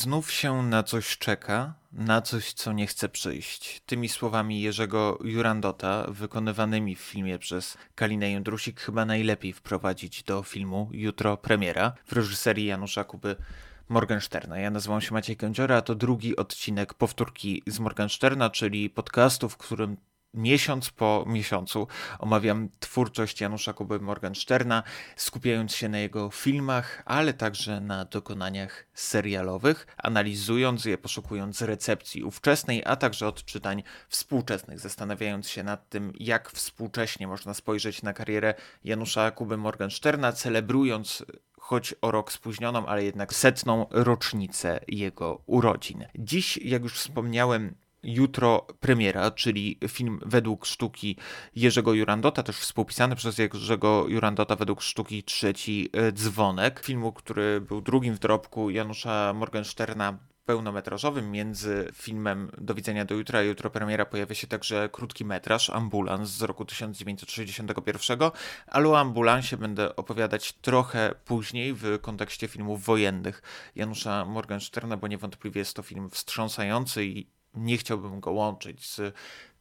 znów się na coś czeka, na coś, co nie chce przyjść. Tymi słowami Jerzego Jurandota, wykonywanymi w filmie przez Kalinę Jędrusik, chyba najlepiej wprowadzić do filmu Jutro premiera w reżyserii Janusza Kuby Morgensterna. Ja nazywam się Maciej Kędziora, a to drugi odcinek powtórki z Morgensterna, czyli podcastu, w którym miesiąc po miesiącu omawiam twórczość Janusza Kuby Morgensterna, skupiając się na jego filmach, ale także na dokonaniach serialowych, analizując je, poszukując recepcji ówczesnej, a także odczytań współczesnych, zastanawiając się nad tym, jak współcześnie można spojrzeć na karierę Janusza Kuby Morgensterna, celebrując choć o rok spóźnioną, ale jednak setną rocznicę jego urodzin. Dziś, jak już wspomniałem, jutro premiera, czyli film według sztuki Jerzego Jurandota, też współpisany przez Jerzego Jurandota według sztuki Trzeci e, Dzwonek, filmu, który był drugim w dorobku Janusza Morgensterna pełnometrażowym. Między filmem Do widzenia do jutra jutro premiera pojawia się także krótki metraż Ambulans z roku 1961, ale o ambulansie będę opowiadać trochę później w kontekście filmów wojennych Janusza Morgensterna, bo niewątpliwie jest to film wstrząsający i nie chciałbym go łączyć z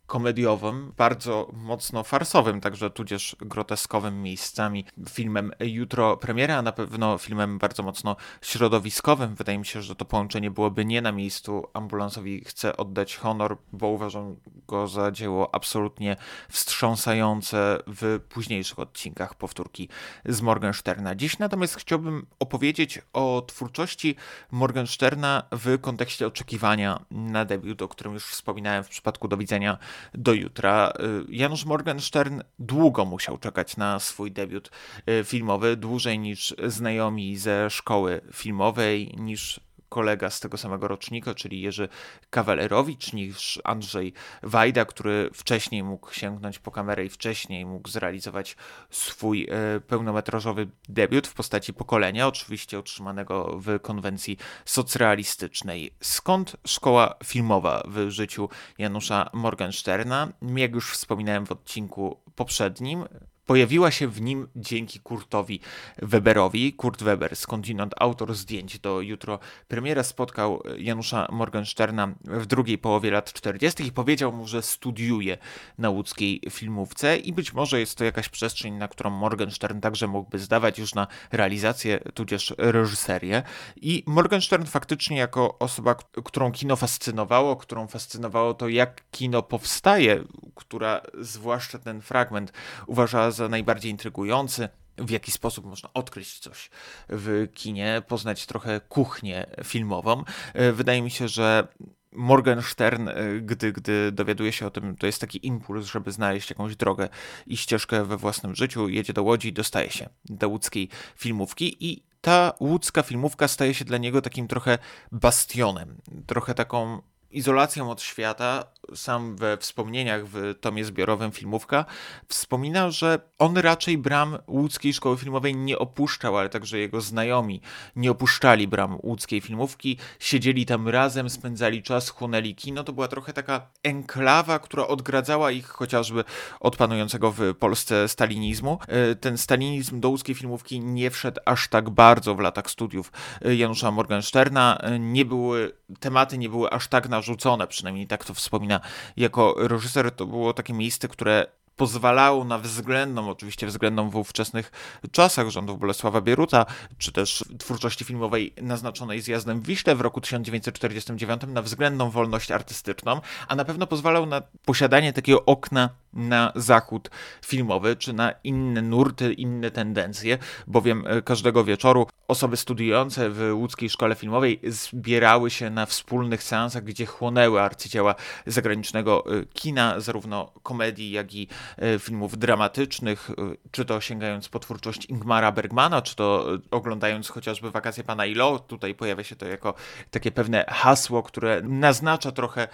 komediowym, bardzo mocno farsowym, także tudzież groteskowym miejscami filmem Jutro premiera, a na pewno filmem bardzo mocno środowiskowym. Wydaje mi się, że to połączenie byłoby nie na miejscu. Ambulansowi chcę oddać honor, bo uważam go za dzieło absolutnie wstrząsające w późniejszych odcinkach powtórki z Morgensterna. Dziś natomiast chciałbym opowiedzieć o twórczości Morgensterna w kontekście oczekiwania na debiut, o którym już wspominałem w przypadku Do widzenia do jutra. Y, Janusz Morgenstern długo musiał czekać na swój debiut y, filmowy, dłużej niż znajomi ze szkoły filmowej, niż kolega z tego samego rocznika, czyli Jerzy Kawalerowicz, niż Andrzej Wajda, który wcześniej mógł sięgnąć po kamerę i wcześniej mógł zrealizować swój e, pełnometrażowy debiut w postaci pokolenia, oczywiście otrzymanego w konwencji socrealistycznej. Skąd szkoła filmowa w życiu Janusza Morgensterna? Jak już wspominałem w odcinku poprzednim, Pojawiła się w nim dzięki Kurtowi Weberowi. Kurt Weber, skądinąd autor zdjęć do jutro premiera, spotkał Janusza Morgensterna w drugiej połowie lat 40. i powiedział mu, że studiuje na łódzkiej filmówce i być może jest to jakaś przestrzeń, na którą Morgenstern także mógłby zdawać już na realizację, tudzież reżyserię. I Morgenstern faktycznie jako osoba, którą kino fascynowało, którą fascynowało to, jak kino powstaje, która zwłaszcza ten fragment uważała za najbardziej intrygujący w jaki sposób można odkryć coś w kinie, poznać trochę kuchnię filmową. E, wydaje mi się, że Morgenstern, e, gdy, gdy dowiaduje się o tym, to jest taki impuls, żeby znaleźć jakąś drogę i ścieżkę we własnym życiu, jedzie do Łodzi i dostaje się do łódzkiej filmówki i ta łódzka filmówka staje się dla niego takim trochę bastionem, trochę taką izolacją od świata, sam we wspomnieniach w tomie zbiorowym Filmówka wspomina, że on raczej bram łódzkiej szkoły filmowej nie opuszczał, ale także jego znajomi nie opuszczali bram łódzkiej filmówki, siedzieli tam razem, spędzali czas, chłonęli kino. To była trochę taka enklawa, która odgradzała ich chociażby od panującego w Polsce stalinizmu. E, ten stalinizm do łódzkiej filmówki nie wszedł aż tak bardzo w latach studiów Janusza Morgensterna. E, nie były, tematy nie były aż tak narzucone, przynajmniej tak to wspomina jako reżyser to było takie miejsce, które pozwalało na względną, oczywiście względną w ówczesnych czasach rządów Bolesława Bieruta, czy też twórczości filmowej naznaczonej zjazdem w Wiśle w roku 1949 na względną wolność artystyczną, a na pewno pozwalał na posiadanie takiego okna na zachód filmowy, czy na inne nurty, inne tendencje, bowiem e, każdego wieczoru osoby studiujące w łódzkiej szkole filmowej zbierały się na wspólnych seansach, gdzie chłonęły arcydzieła zagranicznego e, kina, zarówno komedii, jak i e, filmów dramatycznych, czy to sięgając po twórczość Ingmara Bergmana, czy to oglądając chociażby Wakacje Pana Ilo, tutaj pojawia się to jako takie pewne hasło, które naznacza trochę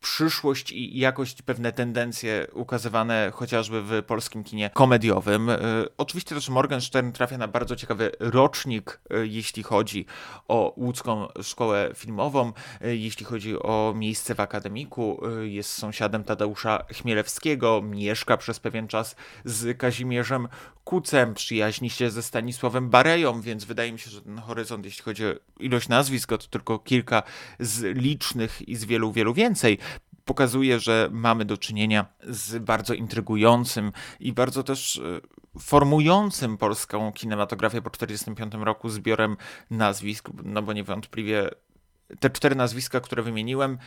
przyszłość i jakość, pewne tendencje ukazywane chociażby w polskim kinie komediowym. E, oczywiście też Morgenstern trafia na bardzo ciekawy rocznik, e, jeśli chodzi o łódzką szkołę filmową, e, jeśli chodzi o miejsce w akademiku. Jest sąsiadem Tadeusza Chmielewskiego, mieszka przez pewien czas z Kazimierzem Kucem, przyjaźni się ze Stanisławem Bareją, więc wydaje mi się, że ten horyzont, jeśli chodzi o ilość nazwisk, to tylko kilka z licznych i z wielu, wielu więcej. Pokazuje, że mamy do czynienia z bardzo intrygującym i bardzo też e, formującym polską kinematografię po 1945 roku zbiorem nazwisk, no bo niewątpliwie te cztery nazwiska, które wymieniłem,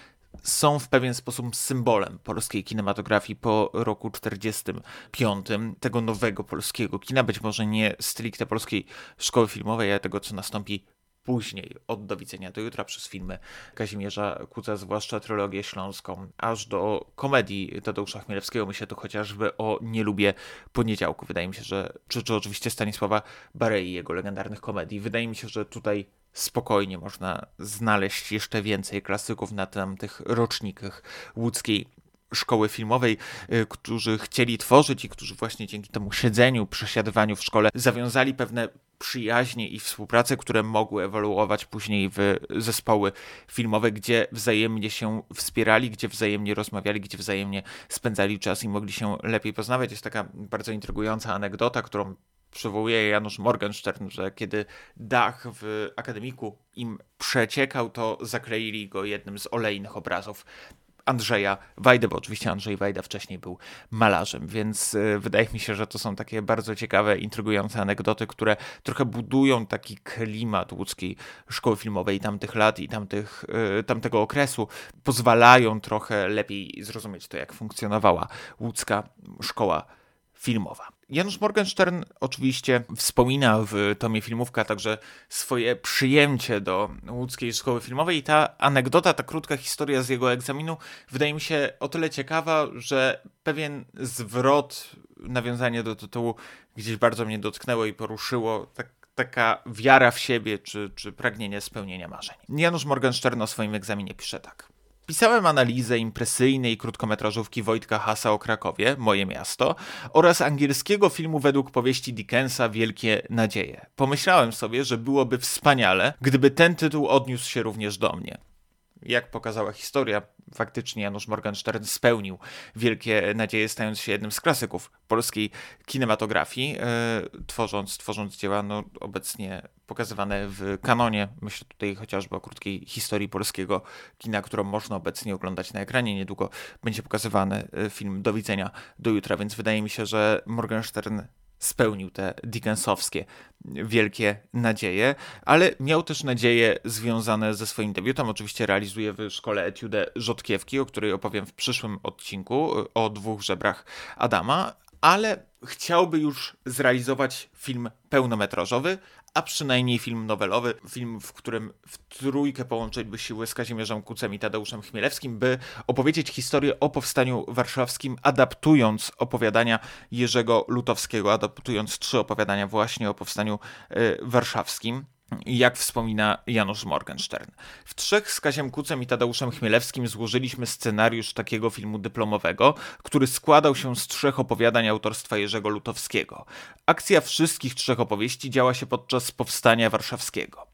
są w pewien sposób symbolem polskiej kinematografii po roku 45, tego nowego polskiego kina, być może nie stricte polskiej szkoły filmowej, ale tego, co nastąpi później, od Do widzenia do jutra przez filmy Kazimierza Kuca, zwłaszcza trylogię śląską, aż do komedii Tadeusza Chmielewskiego. Myślę tu chociażby o Nie lubię poniedziałku. Wydaje mi się, że, czy, czy oczywiście Stanisława Barei, jego legendarnych komedii. Wydaje mi się, że tutaj spokojnie można znaleźć jeszcze więcej klasyków na tamtych rocznikach łódzkiej szkoły filmowej, y, którzy chcieli tworzyć i którzy właśnie dzięki temu siedzeniu, przesiadywaniu w szkole zawiązali pewne przyjaźnie i współpracę, które mogły ewoluować później w zespoły filmowe, gdzie wzajemnie się wspierali, gdzie wzajemnie rozmawiali, gdzie wzajemnie spędzali czas i mogli się lepiej poznawać. Jest taka bardzo intrygująca anegdota, którą przywołuje Janusz Morgenstern, że kiedy dach w akademiku im przeciekał, to zakleili go jednym z olejnych obrazów Andrzeja Wajdy, bo oczywiście Andrzej Wajda wcześniej był malarzem, więc y, wydaje mi się, że to są takie bardzo ciekawe, intrygujące anegdoty, które trochę budują taki klimat łódzkiej szkoły filmowej tamtych lat i tamtych, y, tamtego okresu, pozwalają trochę lepiej zrozumieć to, jak funkcjonowała łódzka szkoła filmowa. Janusz Morgenstern oczywiście wspomina w tomie filmówka także swoje przyjęcie do łódzkiej szkoły filmowej i ta anegdota, ta krótka historia z jego egzaminu wydaje mi się o tyle ciekawa, że pewien zwrot, nawiązanie do tytułu gdzieś bardzo mnie dotknęło i poruszyło, tak taka wiara w siebie, czy, czy pragnienie spełnienia marzeń. Janusz Morgenstern o swoim egzaminie pisze tak. Pisałem analizę impresyjnej krótkometrażówki Wojtka Hasa o Krakowie, Moje Miasto, oraz angielskiego filmu według powieści Dickensa Wielkie Nadzieje. Pomyślałem sobie, że byłoby wspaniale, gdyby ten tytuł odniósł się również do mnie jak pokazała historia, faktycznie Janusz Morgenstern spełnił wielkie nadzieje, stając się jednym z klasyków polskiej kinematografii, e, tworząc, tworząc dzieła no, obecnie pokazywane w kanonie. Myślę tutaj chociażby o krótkiej historii polskiego kina, którą można obecnie oglądać na ekranie. Niedługo będzie pokazywany e, film Do widzenia do jutra, więc wydaje mi się, że Morgenstern spełnił te Dickensowskie wielkie nadzieje, ale miał też nadzieje związane ze swoim debiutem. Oczywiście realizuje w szkole etiudę Rzodkiewki, o której opowiem w przyszłym odcinku o dwóch żebrach Adama, ale chciałby już zrealizować film pełnometrażowy, a przynajmniej film nowelowy, film, w którym w trójkę połączyliby siły z Kazimierzem Kucem i Tadeuszem Chmielewskim, by opowiedzieć historię o powstaniu warszawskim, adaptując opowiadania Jerzego Lutowskiego, adaptując trzy opowiadania właśnie o powstaniu y, warszawskim jak wspomina Janusz Morgenstern. W trzech z Kaziem Kucem i Tadeuszem Chmielewskim złożyliśmy scenariusz takiego filmu dyplomowego, który składał się z trzech opowiadań autorstwa Jerzego Lutowskiego. Akcja wszystkich trzech opowieści działa się podczas powstania warszawskiego.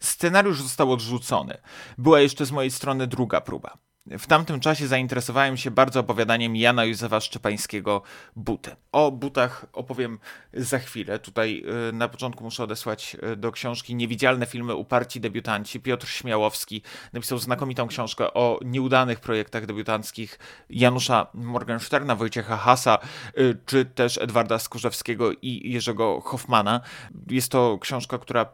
Scenariusz został odrzucony. Była jeszcze z mojej strony druga próba. W tamtym czasie zainteresowałem się bardzo opowiadaniem Jana Józefa Szczepańskiego Buty. O butach opowiem za chwilę. Tutaj y, na początku muszę odesłać y, do książki Niewidzialne filmy uparci debiutanci. Piotr Śmiałowski napisał znakomitą książkę o nieudanych projektach debiutanckich Janusza Morgensterna, Wojciecha Hasa, y, czy też Edwarda Skurzewskiego i Jerzego Hoffmana. Jest to książka, która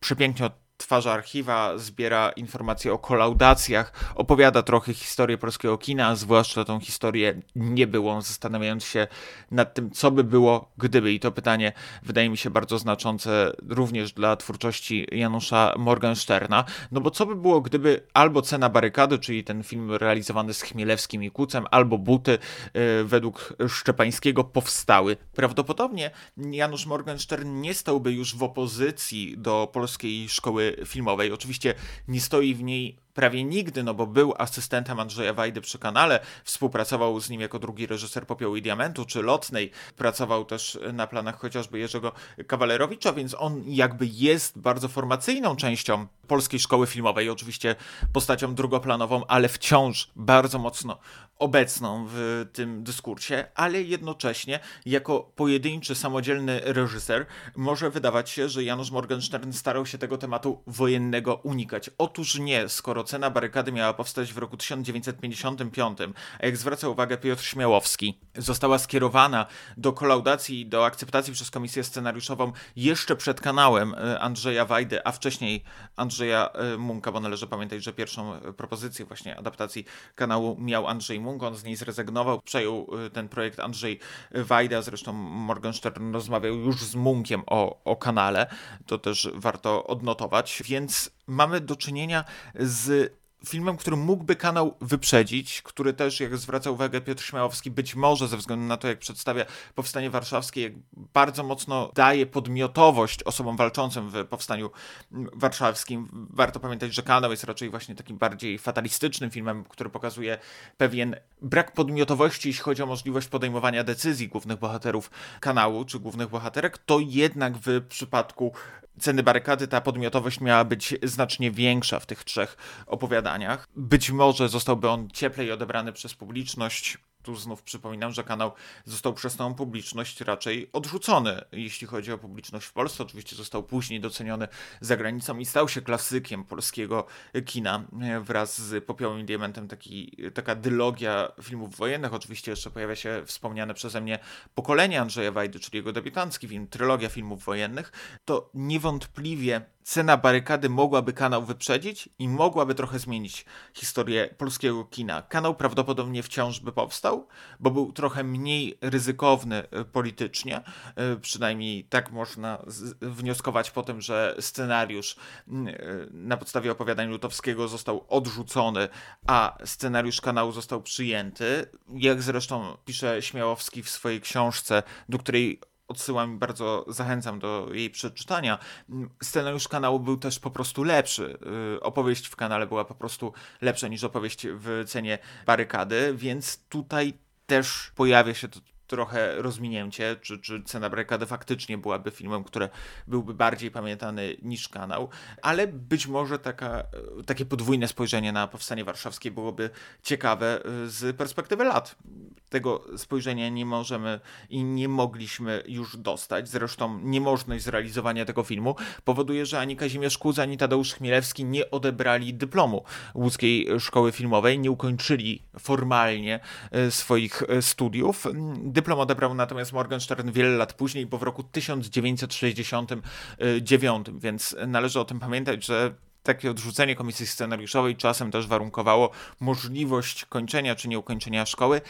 przepięknie twarza archiwa, zbiera informacje o kolaudacjach, opowiada trochę historię polskiego kina, zwłaszcza tą historię niebyłą, zastanawiając się nad tym, co by było, gdyby. I to pytanie wydaje mi się bardzo znaczące również dla twórczości Janusza Morgensterna, no bo co by było, gdyby albo Cena Barykady, czyli ten film realizowany z Chmielewskim i Kucem, albo Buty yy, według Szczepańskiego powstały. Prawdopodobnie Janusz Morgenstern nie stałby już w opozycji do polskiej szkoły filmowej. Oczywiście nie stoi w niej prawie nigdy, no bo był asystentem Andrzeja Wajdy przy kanale, współpracował z nim jako drugi reżyser Popiołu i Diamentu czy Lotnej, pracował też na planach chociażby Jerzego Kawalerowicza, więc on jakby jest bardzo formacyjną częścią polskiej szkoły filmowej, oczywiście postacią drugoplanową, ale wciąż bardzo mocno obecną w tym dyskursie, ale jednocześnie jako pojedynczy, samodzielny reżyser może wydawać się, że Janusz Morgenstern starał się tego tematu wojennego unikać. Otóż nie, skoro cena barykady miała powstać w roku 1955, a jak zwraca uwagę Piotr Śmiałowski, została skierowana do kolaudacji do akceptacji przez komisję scenariuszową jeszcze przed kanałem e, Andrzeja Wajdy, a wcześniej Andrzeja e, Munka, bo należy pamiętać, że pierwszą propozycję właśnie adaptacji kanału miał Andrzej Munk, on z niej zrezygnował, przejął y, ten projekt Andrzej Wajda, zresztą Morgenstern rozmawiał już z Munkiem o, o kanale, to też warto odnotować, więc mamy do czynienia z filmem, który mógłby kanał wyprzedzić, który też, jak zwraca uwagę Piotr Śmiałowski, być może ze względu na to, jak przedstawia Powstanie Warszawskie, bardzo mocno daje podmiotowość osobom walczącym w Powstaniu Warszawskim. Warto pamiętać, że kanał jest raczej właśnie takim bardziej fatalistycznym filmem, który pokazuje pewien brak podmiotowości, jeśli chodzi o możliwość podejmowania decyzji głównych bohaterów kanału czy głównych bohaterek, to jednak w przypadku ceny barykady ta podmiotowość miała być znacznie większa w tych trzech opowiadaniach. Być może zostałby on cieplej odebrany przez publiczność, tu znów przypominam, że kanał został przez tą publiczność raczej odrzucony, jeśli chodzi o publiczność w Polsce. Oczywiście został później doceniony za granicą i stał się klasykiem polskiego kina wraz z Popiołem i Diamentem, taki, taka dylogia filmów wojennych. Oczywiście jeszcze pojawia się wspomniane przeze mnie Pokolenie Andrzeja Wajdy, czyli jego debiutancki film, trylogia filmów wojennych. To niewątpliwie cena barykady mogłaby kanał wyprzedzić i mogłaby trochę zmienić historię polskiego kina. Kanał prawdopodobnie wciąż by powstał, bo był trochę mniej ryzykowny e, politycznie, e, przynajmniej tak można wnioskować po tym, że scenariusz e, na podstawie opowiadań Lutowskiego został odrzucony, a scenariusz kanału został przyjęty. Jak zresztą pisze Śmiałowski w swojej książce, do której odsyłam i bardzo zachęcam do jej przeczytania. Scenariusz kanału był też po prostu lepszy. Y, opowieść w kanale była po prostu lepsza niż opowieść w cenie barykady, więc tutaj też pojawia się to trochę rozminięcie, czy, czy Cena Barykady faktycznie byłaby filmem, który byłby bardziej pamiętany niż kanał, ale być może taka, takie podwójne spojrzenie na Powstanie Warszawskie byłoby ciekawe y, z perspektywy lat. Tego spojrzenia nie możemy i nie mogliśmy już dostać. Zresztą niemożność zrealizowania tego filmu powoduje, że ani Kazimierz Kuz, ani Tadeusz Chmielewski nie odebrali dyplomu Łódzkiej Szkoły Filmowej, nie ukończyli formalnie y, swoich y, studiów Dyplom odebrał natomiast Morgenstern wiele lat później, bo w roku 1969, więc należy o tym pamiętać, że takie odrzucenie komisji scenariuszowej czasem też warunkowało możliwość kończenia czy nieukończenia szkoły,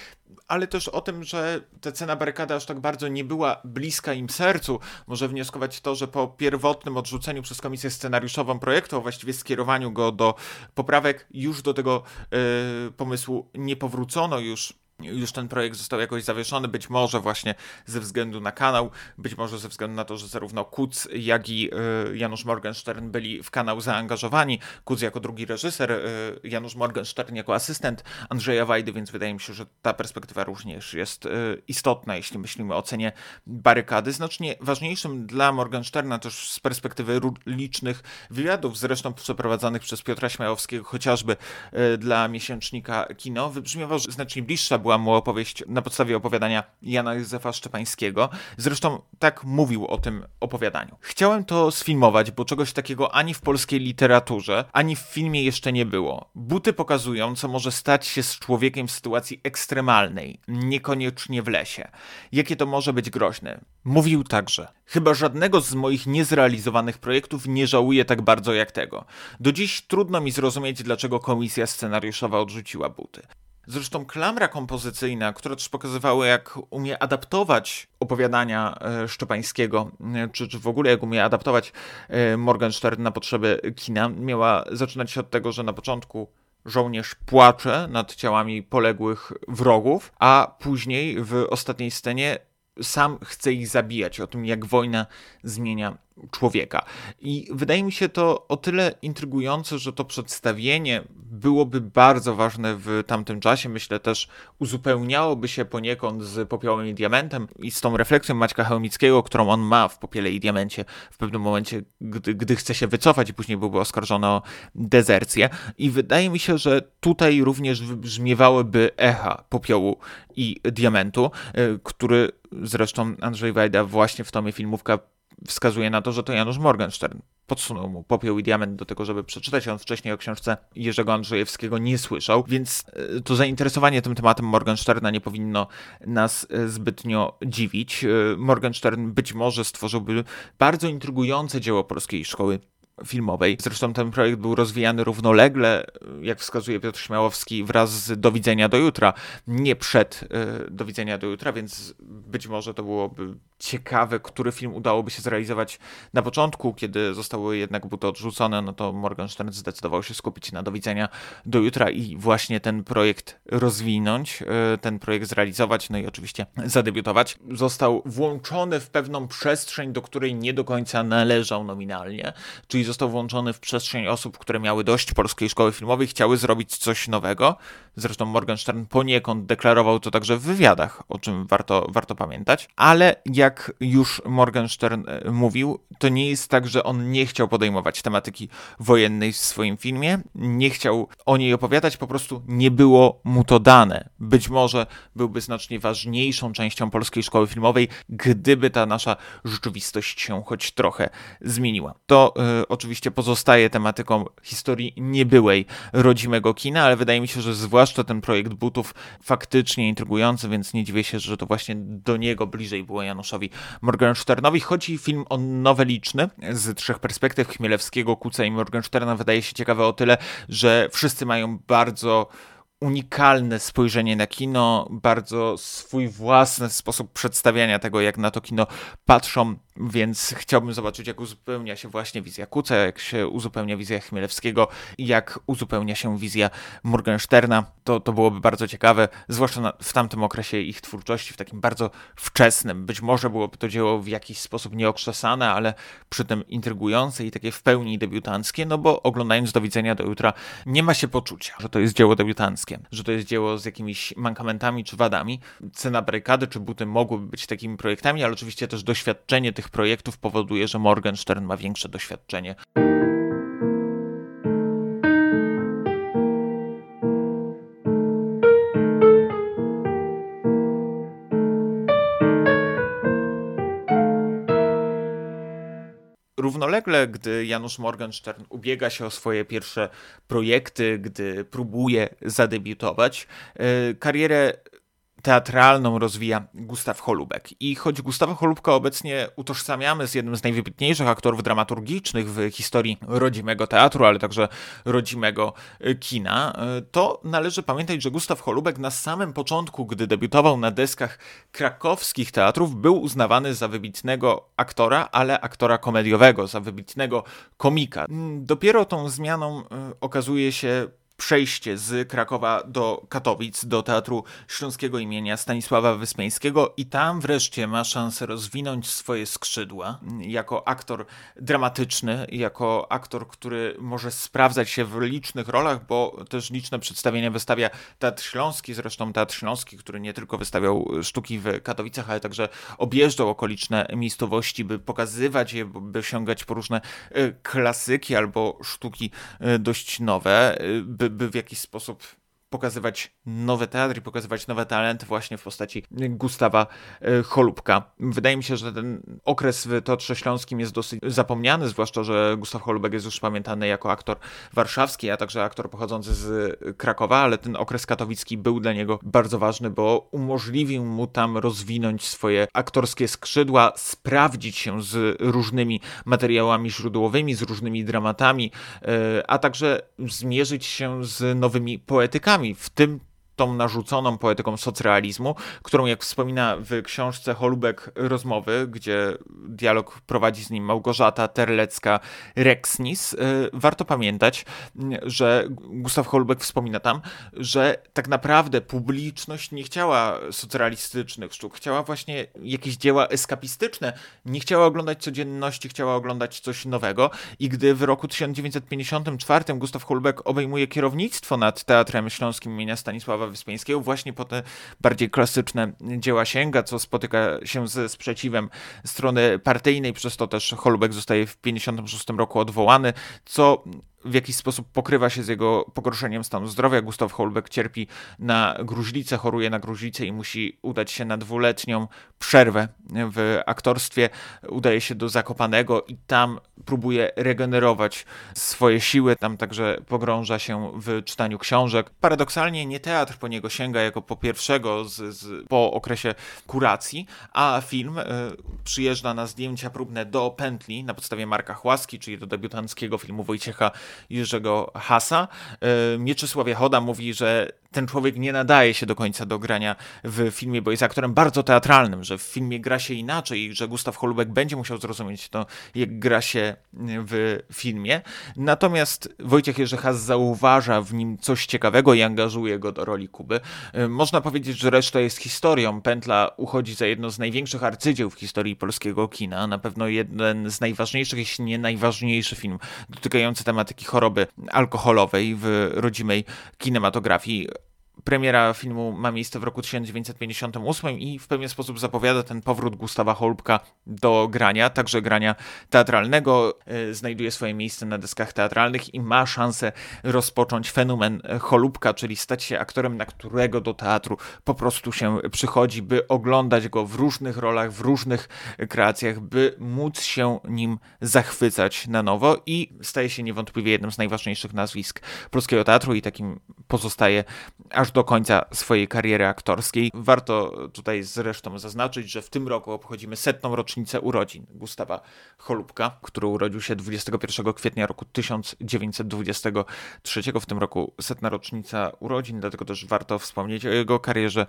ale też o tym, że ta cena barykady aż tak bardzo nie była bliska im sercu, może wnioskować to, że po pierwotnym odrzuceniu przez komisję scenariuszową projektu, a właściwie skierowaniu go do poprawek, już do tego yy, pomysłu nie powrócono już już ten projekt został jakoś zawieszony, być może właśnie ze względu na kanał, być może ze względu na to, że zarówno Kuc, jak i y, Janusz Morgenstern byli w kanał zaangażowani. Kuc jako drugi reżyser, y, Janusz Morgenstern jako asystent Andrzeja Wajdy, więc wydaje mi się, że ta perspektywa również jest y, istotna, jeśli myślimy o cenie barykady. Znacznie ważniejszym dla Morgensterna też z perspektywy licznych wywiadów, zresztą przeprowadzanych przez Piotra Śmiałowskiego, chociażby dla miesięcznika Kino, wybrzmiewał, że znacznie bliższa była mu opowieść na podstawie opowiadania Jana Józefa Szczepańskiego. Zresztą tak mówił o tym opowiadaniu. Chciałem to sfilmować, bo czegoś takiego ani w polskiej literaturze, ani w filmie jeszcze nie było. Buty pokazują, co może stać się z człowiekiem w sytuacji ekstremalnej, niekoniecznie w lesie. Jakie to może być groźne. Mówił także: Chyba żadnego z moich niezrealizowanych projektów nie żałuję tak bardzo jak tego. Do dziś trudno mi zrozumieć, dlaczego komisja scenariuszowa odrzuciła buty. Zresztą klamra kompozycyjna, która też pokazywała, jak umie adaptować opowiadania e, Szczepańskiego, e, czy, czy w ogóle jak umie adaptować e, Morgenstern na potrzeby kina, miała zaczynać się od tego, że na początku żołnierz płacze nad ciałami poległych wrogów, a później w ostatniej scenie sam chce ich zabijać, o tym jak wojna zmienia człowieka. I wydaje mi się to o tyle intrygujące, że to przedstawienie byłoby bardzo ważne w tamtym czasie. Myślę też uzupełniałoby się poniekąd z Popiołem i Diamentem i z tą refleksją Maćka Chełmickiego, którą on ma w Popiele i Diamencie w pewnym momencie, gdy, gdy chce się wycofać i później byłby oskarżony o dezercję. I wydaje mi się, że tutaj również wybrzmiewałyby echa Popiołu i Diamentu, y, który zresztą Andrzej Wajda właśnie w tomie filmówka wskazuje na to, że to Janusz Morgenstern podsunął mu popiół i diament do tego, żeby przeczytać. On wcześniej o książce Jerzego Andrzejewskiego nie słyszał, więc e, to zainteresowanie tym tematem Morgensterna nie powinno nas e, zbytnio dziwić. E, Morgenstern być może stworzyłby bardzo intrygujące dzieło polskiej szkoły filmowej. Zresztą ten projekt był rozwijany równolegle, jak wskazuje Piotr Śmiałowski, wraz z Do widzenia do jutra, nie przed Do widzenia do jutra, więc być może to byłoby ciekawe, który film udałoby się zrealizować na początku, kiedy zostały jednak buty odrzucone, no to Morgenstern zdecydował się skupić na do widzenia do jutra i właśnie ten projekt rozwinąć, e, ten projekt zrealizować, no i oczywiście zadebiutować. Został włączony w pewną przestrzeń, do której nie do końca należał nominalnie, czyli został włączony w przestrzeń osób, które miały dość polskiej szkoły filmowej, chciały zrobić coś nowego. Zresztą Morgenstern poniekąd deklarował to także w wywiadach, o czym warto, warto pamiętać, ale jak już Morgenstern e, mówił, to nie jest tak, że on nie chciał podejmować tematyki wojennej w swoim filmie, nie chciał o niej opowiadać, po prostu nie było mu to dane. Być może byłby znacznie ważniejszą częścią polskiej szkoły filmowej, gdyby ta nasza rzeczywistość się choć trochę zmieniła. To y, oczywiście pozostaje tematyką historii niebyłej rodzimego kina, ale wydaje mi się, że zwłaszcza ten projekt Butów faktycznie intrygujący, więc nie dziwię się, że to właśnie do niego bliżej było Januszowi Morgensternowi. Chodzi film o noweliczny z trzech perspektyw Chmielewskiego, Kuca i Morgensterna. Wydaje się ciekawe o tyle, że wszyscy mają bardzo unikalne spojrzenie na kino, bardzo swój własny sposób przedstawiania tego, jak na to kino patrzą, więc chciałbym zobaczyć, jak uzupełnia się właśnie wizja Kuca, jak się uzupełnia wizja Chmielewskiego, jak uzupełnia się wizja Morgensterna. To, to byłoby bardzo ciekawe, zwłaszcza na, w tamtym okresie ich twórczości, w takim bardzo wczesnym. Być może byłoby to dzieło w jakiś sposób nieokrzesane, ale przy tym intrygujące i takie w pełni debiutanckie, no bo oglądając do widzenia do jutra nie ma się poczucia, że to jest dzieło debiutanckie, że to jest dzieło z jakimiś mankamentami czy wadami. Cena barykady czy buty mogłyby być takimi projektami, ale oczywiście też doświadczenie tych tych projektów powoduje, że Morgenstern ma większe doświadczenie. Równolegle, gdy Janusz Morgenstern ubiega się o swoje pierwsze projekty, gdy próbuje zadebiutować, e, karierę teatralną rozwija Gustaw Holubek. I choć Gustawa Holubka obecnie utożsamiamy z jednym z najwybitniejszych aktorów dramaturgicznych w historii rodzimego teatru, ale także rodzimego e, kina, e, to należy pamiętać, że Gustaw Holubek na samym początku, gdy debiutował na deskach krakowskich teatrów, był uznawany za wybitnego aktora, ale aktora komediowego, za wybitnego komika. Dopiero tą zmianą e, okazuje się przejście z Krakowa do Katowic, do Teatru Śląskiego imienia Stanisława Wyspiańskiego i tam wreszcie ma szansę rozwinąć swoje skrzydła jako aktor dramatyczny, jako aktor, który może sprawdzać się w licznych rolach, bo też liczne przedstawienia wystawia Teatr Śląski, zresztą Teatr Śląski, który nie tylko wystawiał sztuki w Katowicach, ale także objeżdżał okoliczne miejscowości, by pokazywać je, by sięgać po różne e, klasyki albo sztuki e, dość nowe, e, by by, w jakiś sposób pokazywać nowe teatry, pokazywać nowe talenty właśnie w postaci Gustawa e, Cholubka. Wydaje mi się, że ten okres w Teatrze Śląskim jest dosyć zapomniany, zwłaszcza, że Gustaw Cholubek jest już pamiętany jako aktor warszawski, a także aktor pochodzący z Krakowa, ale ten okres katowicki był dla niego bardzo ważny, bo umożliwił mu tam rozwinąć swoje aktorskie skrzydła, sprawdzić się z różnymi materiałami źródłowymi, z różnymi dramatami, e, a także zmierzyć się z nowymi poetykami w tym tą narzuconą poetyką socrealizmu, którą jak wspomina w książce Holubek Rozmowy, gdzie dialog prowadzi z nim Małgorzata Terlecka-Rexnis, y, warto pamiętać, że Gustaw Holubek wspomina tam, że tak naprawdę publiczność nie chciała socrealistycznych sztuk, chciała właśnie jakieś dzieła eskapistyczne, nie chciała oglądać codzienności, chciała oglądać coś nowego. I gdy w roku 1954 Gustaw Holubek obejmuje kierownictwo nad Teatrem Śląskim imienia Stanisława Wyspiańskiego, właśnie po te bardziej klasyczne dzieła sięga, co spotyka się ze sprzeciwem strony partyjnej, przez to też Holubek zostaje w 1956 roku odwołany, co w jakiś sposób pokrywa się z jego pogorszeniem stanu zdrowia. Gustaw Holbeck cierpi na gruźlicę, choruje na gruźlicę i musi udać się na dwuletnią przerwę w aktorstwie. Udaje się do Zakopanego i tam próbuje regenerować swoje siły. Tam także pogrąża się w czytaniu książek. Paradoksalnie nie teatr po niego sięga jako po pierwszego z, z, po okresie kuracji, a film y, przyjeżdża na zdjęcia próbne do Pętli na podstawie Marka Chłaski, czyli do debiutanckiego filmu Wojciecha Jerzego Hasa. E, Mieczysław Jachoda mówi, że ten człowiek nie nadaje się do końca do grania w filmie, bo jest aktorem bardzo teatralnym, że w filmie gra się inaczej i że Gustaw Holubek będzie musiał zrozumieć to, jak gra się w filmie. Natomiast Wojciech Jerzy Has zauważa w nim coś ciekawego i angażuje go do roli Kuby. E, można powiedzieć, że reszta jest historią. Pętla uchodzi za jedno z największych arcydzieł w historii polskiego kina. Na pewno jeden z najważniejszych, jeśli nie najważniejszy film dotykający tematyki choroby alkoholowej w rodzimej kinematografii. Premiera filmu ma miejsce w roku 1958 i w pewien sposób zapowiada ten powrót Gustawa Holubka do grania, także grania teatralnego. E, znajduje swoje miejsce na deskach teatralnych i ma szansę rozpocząć fenomen Holubka, czyli stać się aktorem, na którego do teatru po prostu się przychodzi, by oglądać go w różnych rolach, w różnych kreacjach, by móc się nim zachwycać na nowo i staje się niewątpliwie jednym z najważniejszych nazwisk polskiego teatru i takim pozostaje aż do końca swojej kariery aktorskiej. Warto tutaj zresztą zaznaczyć, że w tym roku obchodzimy setną rocznicę urodzin Gustawa Cholubka, który urodził się 21 kwietnia roku 1923. W tym roku setna rocznica urodzin, dlatego też warto wspomnieć o jego karierze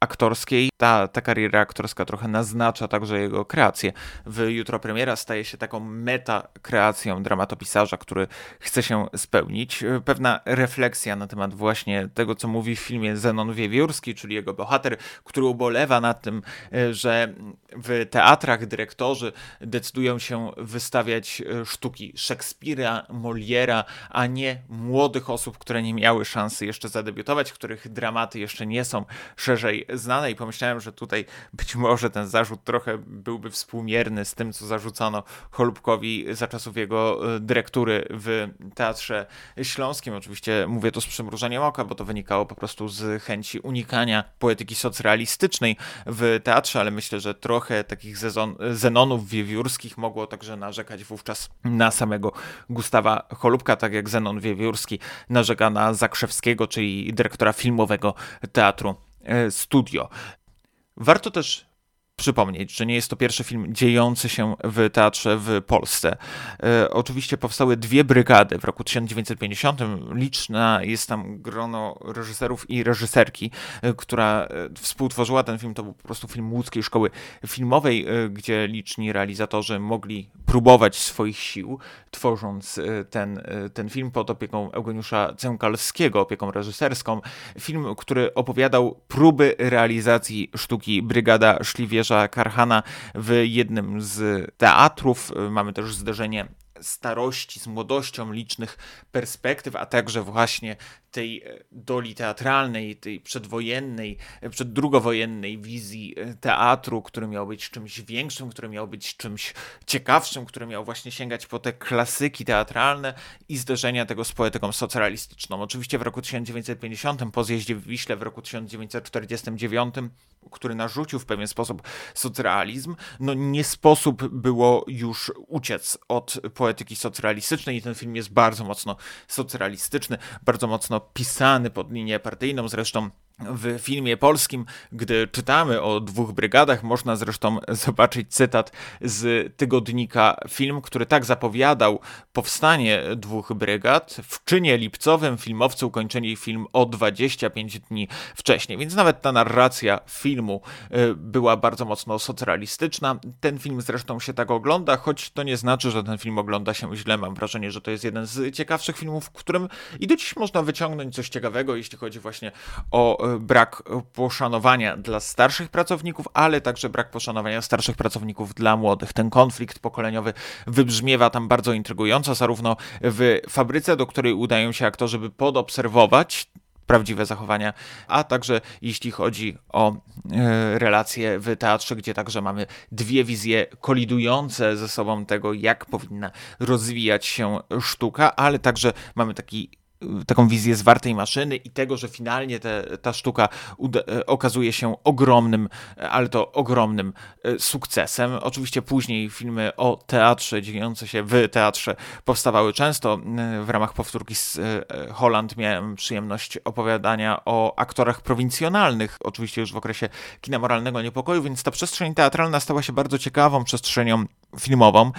aktorskiej. Ta, ta kariera aktorska trochę naznacza także jego kreację. W Jutro Premiera staje się taką meta kreacją dramatopisarza, który chce się spełnić. Pewna refleksja na temat właśnie tego, co mówi w filmie Zenon Wiewiórski, czyli jego bohater, który ubolewa nad tym, e, że w teatrach dyrektorzy decydują się wystawiać e, sztuki Szekspira, Moliera, a nie młodych osób, które nie miały szansy jeszcze zadebiutować, których dramaty jeszcze nie są szerzej znane i pomyślałem, że tutaj być może ten zarzut trochę byłby współmierny z tym, co zarzucono Holubkowi za czasów jego e, dyrektury w Teatrze Śląskim. Oczywiście mówię to z przymrużeniem oka, bo to wynikało po prostu prostu z chęci unikania poetyki socrealistycznej w teatrze, ale myślę, że trochę takich Zenonów wiewiórskich mogło także narzekać wówczas na samego Gustawa Cholubka, tak jak Zenon Wiewiórski narzeka na Zakrzewskiego, czyli dyrektora filmowego Teatru e, Studio. Warto też przypomnieć, że nie jest to pierwszy film dziejący się w teatrze w Polsce. E, oczywiście powstały dwie brygady w roku 1950. Liczna jest tam grono reżyserów i reżyserki, e, która e, współtworzyła ten film. To był po prostu film łódzkiej szkoły filmowej, e, gdzie liczni realizatorzy mogli próbować swoich sił, tworząc e, ten, e, ten film pod opieką Eugeniusza Cękalskiego, opieką reżyserską. Film, który opowiadał próby realizacji sztuki Brygada Szliwierza Karhana w jednym z teatrów. Mamy też zderzenie starości, z młodością, licznych perspektyw, a także właśnie tej e, doli teatralnej, tej przedwojennej, e, przeddrugowojennej wizji e, teatru, który miał być czymś większym, który miał być czymś ciekawszym, który miał właśnie sięgać po te klasyki teatralne i zderzenia tego z poetyką socrealistyczną. Oczywiście w roku 1950, po zjeździe w Wiśle w roku 1949, który narzucił w pewien sposób socrealizm, no nie sposób było już uciec od poetyki socrealistycznej i ten film jest bardzo mocno socrealistyczny, bardzo mocno pisany pod linię partyjną. Zresztą w filmie polskim, gdy czytamy o dwóch brygadach, można zresztą zobaczyć cytat z tygodnika Film, który tak zapowiadał powstanie dwóch brygad. W czynie lipcowym filmowcy ukończyli film o 25 dni wcześniej, więc nawet ta narracja filmu y, była bardzo mocno socrealistyczna. Ten film zresztą się tak ogląda, choć to nie znaczy, że ten film ogląda się źle. Mam wrażenie, że to jest jeden z ciekawszych filmów, w którym i do dziś można wyciągnąć coś ciekawego, jeśli chodzi właśnie o brak poszanowania dla starszych pracowników, ale także brak poszanowania starszych pracowników dla młodych. Ten konflikt pokoleniowy wybrzmiewa tam bardzo intrygująco, zarówno w fabryce, do której udają się aktorzy, by podobserwować prawdziwe zachowania, a także jeśli chodzi o e, relacje w teatrze, gdzie także mamy dwie wizje kolidujące ze sobą tego, jak powinna rozwijać się sztuka, ale także mamy taki taką wizję zwartej maszyny i tego, że finalnie te, ta sztuka e, okazuje się ogromnym, ale to ogromnym e, sukcesem. Oczywiście później filmy o teatrze, dziejące się w teatrze powstawały często. E, w ramach powtórki z Holland miałem przyjemność opowiadania o aktorach prowincjonalnych, oczywiście już w okresie kina moralnego niepokoju, więc ta przestrzeń teatralna stała się bardzo ciekawą przestrzenią filmową.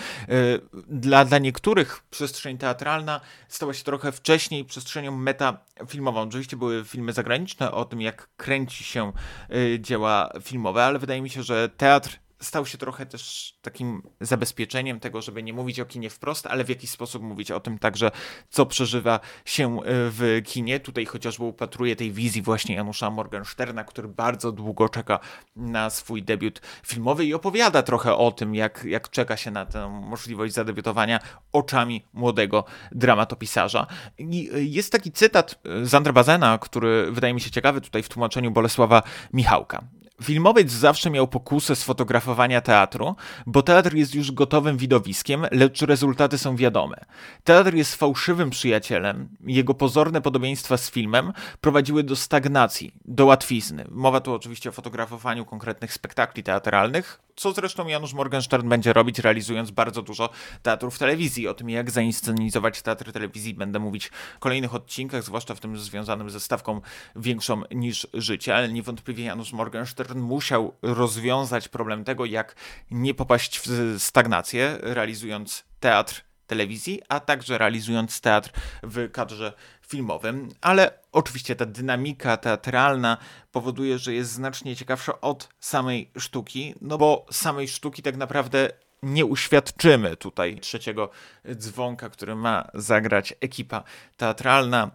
Dla, dla niektórych przestrzeń teatralna stała się trochę wcześniej przestrzenią metafilmową. Oczywiście były filmy zagraniczne o tym, jak kręci się y, dzieła filmowe, ale wydaje mi się, że teatr stał się trochę też takim zabezpieczeniem tego, żeby nie mówić o kinie wprost, ale w jakiś sposób mówić o tym także, co przeżywa się e, w kinie. Tutaj chociażby upatruję tej wizji właśnie Janusza Morgensterna, który bardzo długo czeka na swój debiut filmowy i opowiada trochę o tym, jak, jak czeka się na tę możliwość zadebiutowania oczami młodego dramatopisarza. I e, jest taki cytat z Andra Bazena, który wydaje mi się ciekawy tutaj w tłumaczeniu Bolesława Michałka. Filmowiec zawsze miał pokusę sfotografowania teatru, bo teatr jest już gotowym widowiskiem, lecz rezultaty są wiadome. Teatr jest fałszywym przyjacielem, jego pozorne podobieństwa z filmem prowadziły do stagnacji, do łatwizny. Mowa tu oczywiście o fotografowaniu konkretnych spektakli teatralnych, co zresztą Janusz Morgenstern będzie robić, realizując bardzo dużo teatrów telewizji. O tym, jak zainscenizować teatry telewizji, będę mówić w kolejnych odcinkach, zwłaszcza w tym związanym ze stawką większą niż życie, ale niewątpliwie Janusz Morgenstern musiał rozwiązać problem tego, jak nie popaść w stagnację, realizując teatr telewizji, a także realizując teatr w kadrze filmowym, ale oczywiście ta dynamika teatralna powoduje, że jest znacznie ciekawsza od samej sztuki, no bo samej sztuki tak naprawdę nie uświadczymy tutaj trzeciego dzwonka, który ma zagrać ekipa teatralna.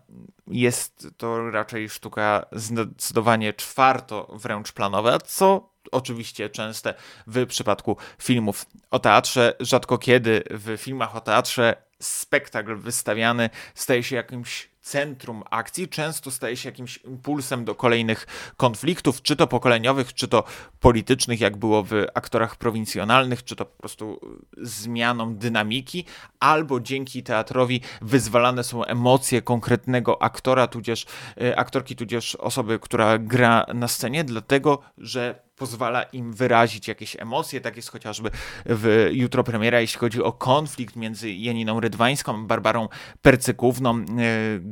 Jest to raczej sztuka zdecydowanie czwarto wręcz planowa, co oczywiście częste w przypadku filmów o teatrze. Rzadko kiedy w filmach o teatrze spektakl wystawiany staje się jakimś centrum akcji często staje się jakimś impulsem do kolejnych konfliktów, czy to pokoleniowych, czy to politycznych, jak było w aktorach prowincjonalnych, czy to po prostu zmianą dynamiki, albo dzięki teatrowi wyzwalane są emocje konkretnego aktora, tudzież e, aktorki, tudzież osoby, która gra na scenie, dlatego że pozwala im wyrazić jakieś emocje. Tak jest chociażby w jutro premiera, jeśli chodzi o konflikt między Janiną Rydwańską, Barbarą Percykówną, e,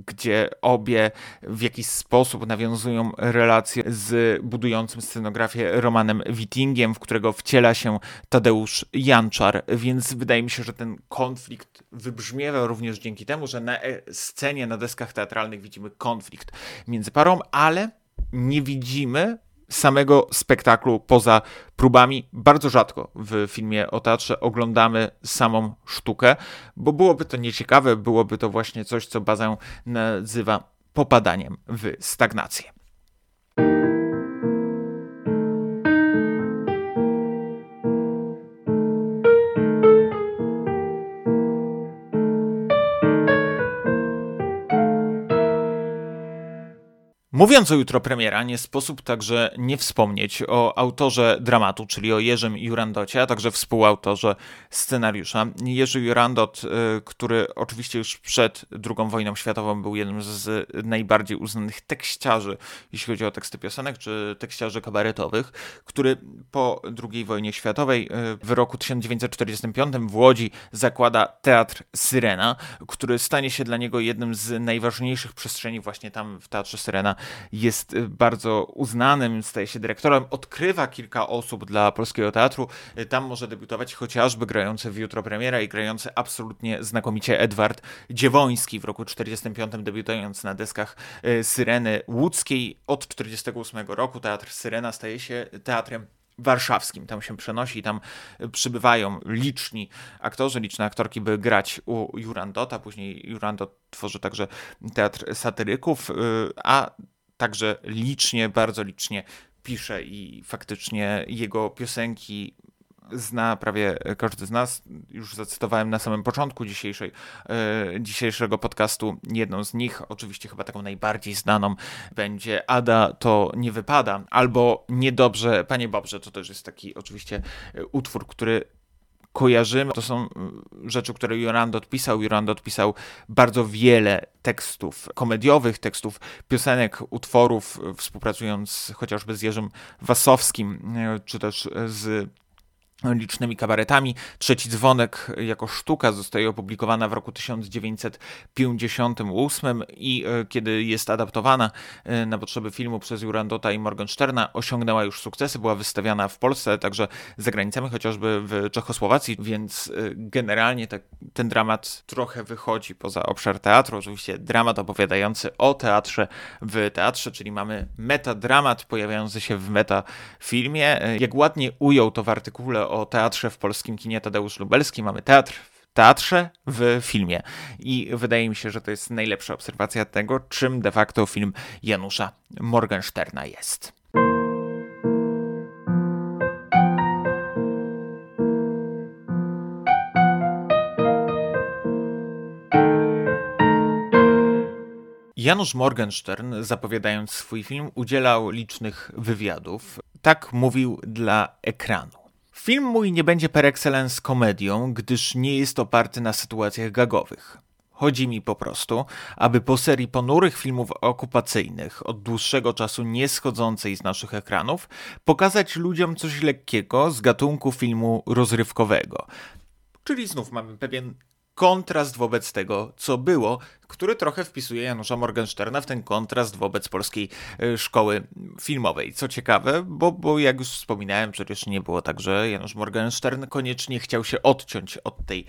gdzie obie w jakiś sposób nawiązują relacje z budującym scenografię Romanem Wittingiem, w którego wciela się Tadeusz Janczar, więc wydaje mi się, że ten konflikt wybrzmiewa również dzięki temu, że na e, scenie, na deskach teatralnych widzimy konflikt między parą, ale nie widzimy samego spektaklu poza próbami. Bardzo rzadko w filmie o teatrze oglądamy samą sztukę, bo byłoby to nieciekawe, byłoby to właśnie coś, co bazę nazywa popadaniem w stagnację. Mówiąc o jutro premiera, nie sposób także nie wspomnieć o autorze dramatu, czyli o Jerzym Jurandocie, a także współautorze scenariusza. Jerzy Jurandot, y, który oczywiście już przed II wojną światową był jednym z najbardziej uznanych tekściarzy, jeśli chodzi o teksty piosenek, czy tekściarzy kabaretowych, który po II wojnie światowej y, w roku 1945 w Łodzi zakłada Teatr Syrena, który stanie się dla niego jednym z najważniejszych przestrzeni właśnie tam w Teatrze Syrena jest bardzo uznanym, staje się dyrektorem, odkrywa kilka osób dla polskiego teatru. Tam może debiutować chociażby grający w jutro premiera i grający absolutnie znakomicie Edward Dziewoński w roku 45 debiutując na deskach Syreny Łódzkiej. Od 48 roku teatr Syrena staje się teatrem warszawskim. Tam się przenosi, tam przybywają liczni aktorzy, liczne aktorki, by grać u Jurandota. Później Jurandot tworzy także teatr satyryków, y, a także licznie, bardzo licznie pisze i faktycznie jego piosenki zna prawie każdy z nas. Już zacytowałem na samym początku dzisiejszej, e, dzisiejszego podcastu jedną z nich. Oczywiście chyba taką najbardziej znaną będzie Ada to nie wypada, albo Niedobrze, Panie Bobrze. To też jest taki oczywiście e, utwór, który kojarzymy. To są rzeczy, które Jurand odpisał. Jurand odpisał bardzo wiele tekstów komediowych, tekstów piosenek, utworów, współpracując chociażby z Jerzym Wasowskim, e, czy też z licznymi kabaretami. Trzeci dzwonek jako sztuka zostaje opublikowana w roku 1958 i e, kiedy jest adaptowana e, na potrzeby filmu przez Jurandota i Morgensterna, osiągnęła już sukcesy, była wystawiana w Polsce, także za granicami, chociażby w Czechosłowacji, więc e, generalnie te, ten dramat trochę wychodzi poza obszar teatru. Oczywiście dramat opowiadający o teatrze w teatrze, czyli mamy metadramat pojawiający się w metafilmie. Jak ładnie ujął to w artykule o teatrze w polskim kinie Tadeusz Lubelski. Mamy teatr w teatrze w filmie. I wydaje mi się, że to jest najlepsza obserwacja tego, czym de facto film Janusza Morgensterna jest. Janusz Morgenstern, zapowiadając swój film, udzielał licznych wywiadów. Tak mówił dla ekranu. Film mój nie będzie per excellence komedią, gdyż nie jest oparty na sytuacjach gagowych. Chodzi mi po prostu, aby po serii ponurych filmów okupacyjnych, od dłuższego czasu nie schodzącej z naszych ekranów, pokazać ludziom coś lekkiego z gatunku filmu rozrywkowego. Czyli znów mamy pewien kontrast wobec tego, co było, który trochę wpisuje Janusza Morgensterna w ten kontrast wobec polskiej e, szkoły filmowej. Co ciekawe, bo, bo jak już wspominałem, przecież nie było tak, że Janusz Morgenstern koniecznie chciał się odciąć od tej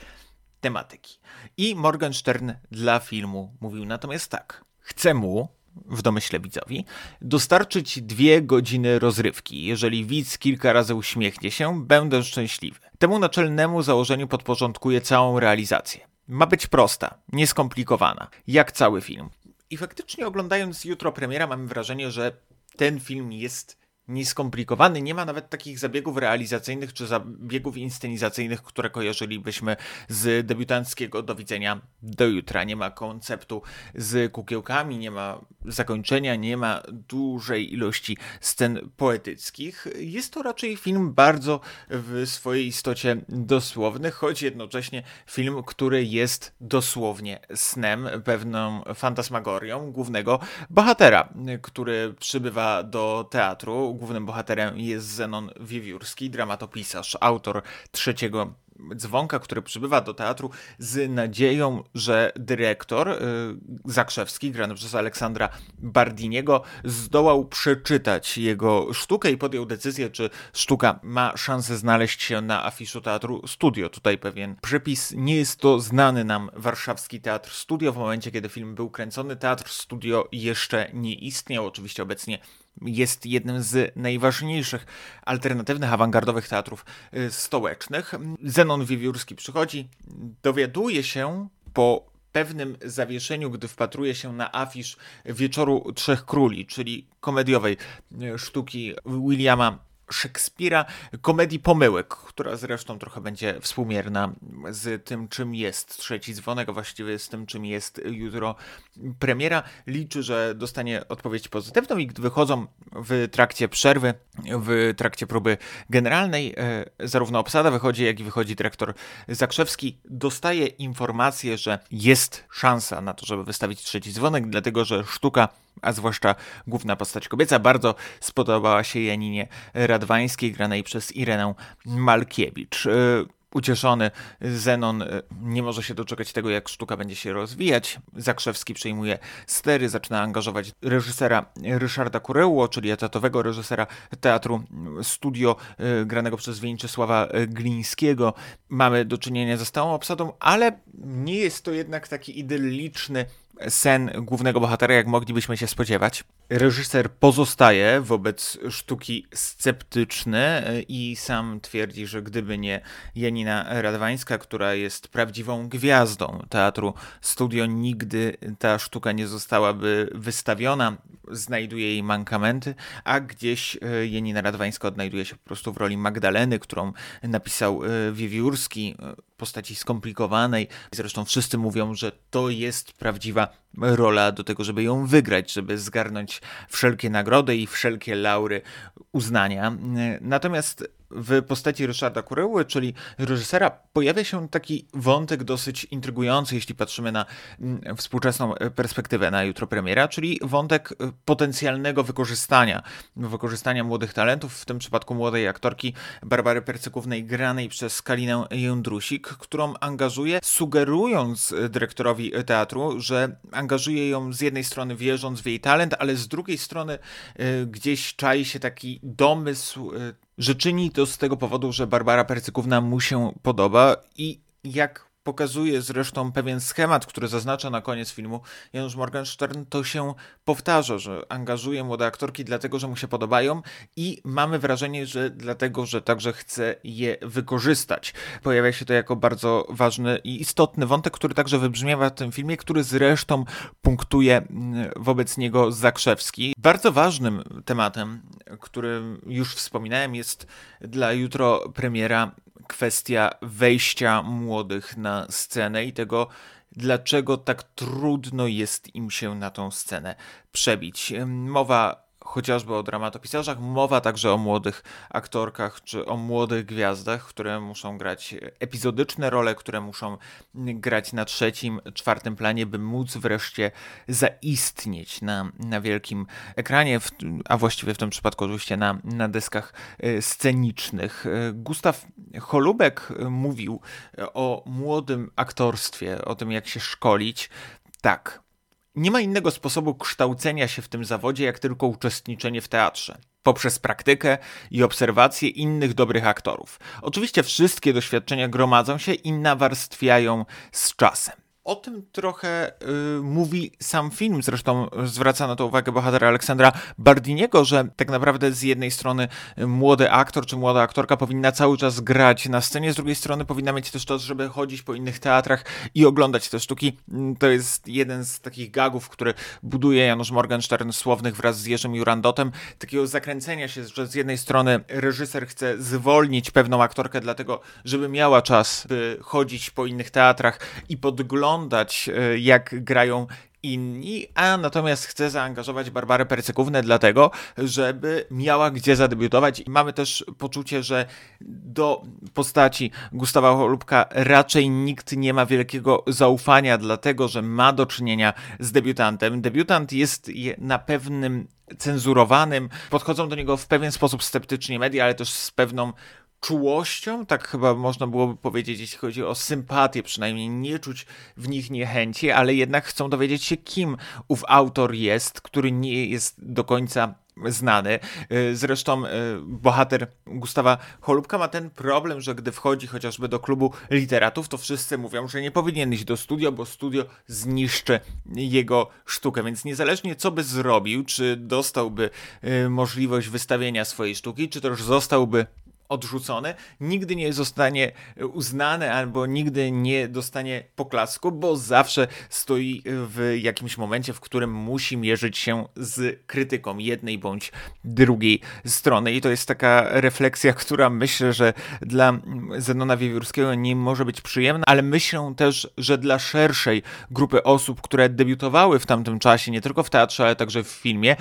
tematyki. I Morgenstern dla filmu mówił natomiast tak. Chcę mu, w domyśle widzowi, dostarczyć dwie godziny rozrywki. Jeżeli widz kilka razy uśmiechnie się, będę szczęśliwy. Temu naczelnemu założeniu podporządkuję całą realizację. Ma być prosta, nieskomplikowana, jak cały film. I faktycznie oglądając jutro premiera mam wrażenie, że ten film jest nieskomplikowany, nie ma nawet takich zabiegów realizacyjnych czy zabiegów inscenizacyjnych, które kojarzylibyśmy z debiutanckiego do widzenia do jutra. Nie ma konceptu z kukiełkami, nie ma zakończenia, nie ma dużej ilości scen poetyckich. Jest to raczej film bardzo w swojej istocie dosłowny, choć jednocześnie film, który jest dosłownie snem, pewną fantasmagorią głównego bohatera, który przybywa do teatru głównym bohaterem jest Zenon Wiewiórski, dramatopisarz, autor trzeciego dzwonka, który przybywa do teatru z nadzieją, że dyrektor y, Zakrzewski, grany przez Aleksandra Bardiniego, zdołał przeczytać jego sztukę i podjął decyzję, czy sztuka ma szansę znaleźć się na afiszu teatru Studio. Tutaj pewien przepis. Nie jest to znany nam warszawski teatr Studio. W momencie, kiedy film był kręcony, teatr Studio jeszcze nie istniał. Oczywiście obecnie jest jednym z najważniejszych alternatywnych, awangardowych teatrów y, stołecznych. Zenon Wiewiórski przychodzi, dowiaduje się po pewnym zawieszeniu, gdy wpatruje się na afisz Wieczoru Trzech Króli, czyli komediowej y, sztuki Williama Szekspira, komedii pomyłek, która zresztą trochę będzie współmierna z tym, czym jest trzeci dzwonek, a właściwie z tym, czym jest jutro premiera. Liczy, że dostanie odpowiedź pozytywną i gdy wychodzą w trakcie przerwy, w trakcie próby generalnej, e, zarówno obsada wychodzi, jak i wychodzi dyrektor Zakrzewski, dostaje informację, że jest szansa na to, żeby wystawić trzeci dzwonek, dlatego że sztuka a zwłaszcza główna postać kobieca, bardzo spodobała się Janinie Radwańskiej, granej przez Irenę Malkiewicz. E, Ucieszony Zenon e, nie może się doczekać tego, jak sztuka będzie się rozwijać. Zakrzewski przejmuje stery, zaczyna angażować reżysera Ryszarda Kureło, czyli etatowego reżysera teatru studio e, granego przez Wieńczysława Glińskiego. Mamy do czynienia ze stałą obsadą, ale nie jest to jednak taki idylliczny sen głównego bohatera, jak moglibyśmy się spodziewać. Reżyser pozostaje wobec sztuki sceptyczny i sam twierdzi, że gdyby nie Janina Radwańska, która jest prawdziwą gwiazdą teatru studio, nigdy ta sztuka nie zostałaby wystawiona. Znajduje jej mankamenty, a gdzieś e, Janina Radwańska odnajduje się po prostu w roli Magdaleny, którą napisał e, Wiewiórski, e, postaci skomplikowanej. Zresztą wszyscy mówią, że to jest prawdziwa rola do tego, żeby ją wygrać, żeby zgarnąć wszelkie nagrody i wszelkie laury uznania. Natomiast w postaci Ryszarda Kureły, czyli reżysera, pojawia się taki wątek dosyć intrygujący, jeśli patrzymy na mm, współczesną perspektywę na jutro premiera, czyli wątek potencjalnego wykorzystania, wykorzystania młodych talentów, w tym przypadku młodej aktorki Barbary Percykównej, granej przez Kalinę Jędrusik, którą angażuje, sugerując dyrektorowi teatru, że angażuje ją z jednej strony wierząc w jej talent, ale z drugiej strony gdzieś czai się taki domysł że czyni to z tego powodu, że Barbara Percykówna mu się podoba i jak pokazuje zresztą pewien schemat, który zaznacza na koniec filmu Janusz Morgenstern, to się powtarza, że angażuje młode aktorki dlatego, że mu się podobają i mamy wrażenie, że dlatego, że także chce je wykorzystać. Pojawia się to jako bardzo ważny i istotny wątek, który także wybrzmiewa w tym filmie, który zresztą punktuje mm, wobec niego Zakrzewski. Bardzo ważnym tematem, którym już wspominałem, jest dla jutro premiera kwestia wejścia młodych na scenę i tego, dlaczego tak trudno jest im się na tą scenę przebić. Mowa chociażby o dramatopisarzach, mowa także o młodych aktorkach czy o młodych gwiazdach, które muszą grać epizodyczne role, które muszą grać na trzecim, czwartym planie, by móc wreszcie zaistnieć na, na wielkim ekranie, a właściwie w tym przypadku oczywiście na, na deskach e, scenicznych. E, Gustaw Holubek mówił o młodym aktorstwie, o tym jak się szkolić. Tak, nie ma innego sposobu kształcenia się w tym zawodzie, jak tylko uczestniczenie w teatrze poprzez praktykę i obserwację innych dobrych aktorów. Oczywiście wszystkie doświadczenia gromadzą się i nawarstwiają z czasem. O tym trochę y, mówi sam film, zresztą zwraca na to uwagę bohater Aleksandra Bardiniego, że tak naprawdę z jednej strony młody aktor czy młoda aktorka powinna cały czas grać na scenie, z drugiej strony powinna mieć też czas, żeby chodzić po innych teatrach i oglądać te sztuki. To jest jeden z takich gagów, który buduje Janusz Morgenstern Słownych wraz z Jerzym Jurandotem, takiego zakręcenia się, że z jednej strony reżyser chce zwolnić pewną aktorkę dlatego, żeby miała czas, by chodzić po innych teatrach i podglądać oglądać, e, jak grają inni, a natomiast chce zaangażować Barbarę Percykównę dlatego, żeby miała gdzie zadebiutować. I mamy też poczucie, że do postaci Gustawa Holubka raczej nikt nie ma wielkiego zaufania, dlatego że ma do czynienia z debiutantem. Debiutant jest na pewnym cenzurowanym, podchodzą do niego w pewien sposób sceptycznie media, ale też z pewną czułością, tak chyba można byłoby powiedzieć, jeśli chodzi o sympatię, przynajmniej nie czuć w nich niechęci, ale jednak chcą dowiedzieć się, kim ów autor jest, który nie jest do końca znany. Y, zresztą y, bohater Gustawa Holubka ma ten problem, że gdy wchodzi chociażby do klubu literatów, to wszyscy mówią, że nie powinien iść do studio, bo studio zniszczy jego sztukę. Więc niezależnie co by zrobił, czy dostałby y, możliwość wystawienia swojej sztuki, czy też zostałby odrzucone, nigdy nie zostanie uznane albo nigdy nie dostanie poklasku, bo zawsze stoi w jakimś momencie, w którym musi mierzyć się z krytyką jednej bądź drugiej strony. I to jest taka refleksja, która myślę, że dla Zenona Wiewiórskiego nie może być przyjemna, ale myślę też, że dla szerszej grupy osób, które debiutowały w tamtym czasie, nie tylko w teatrze, ale także w filmie,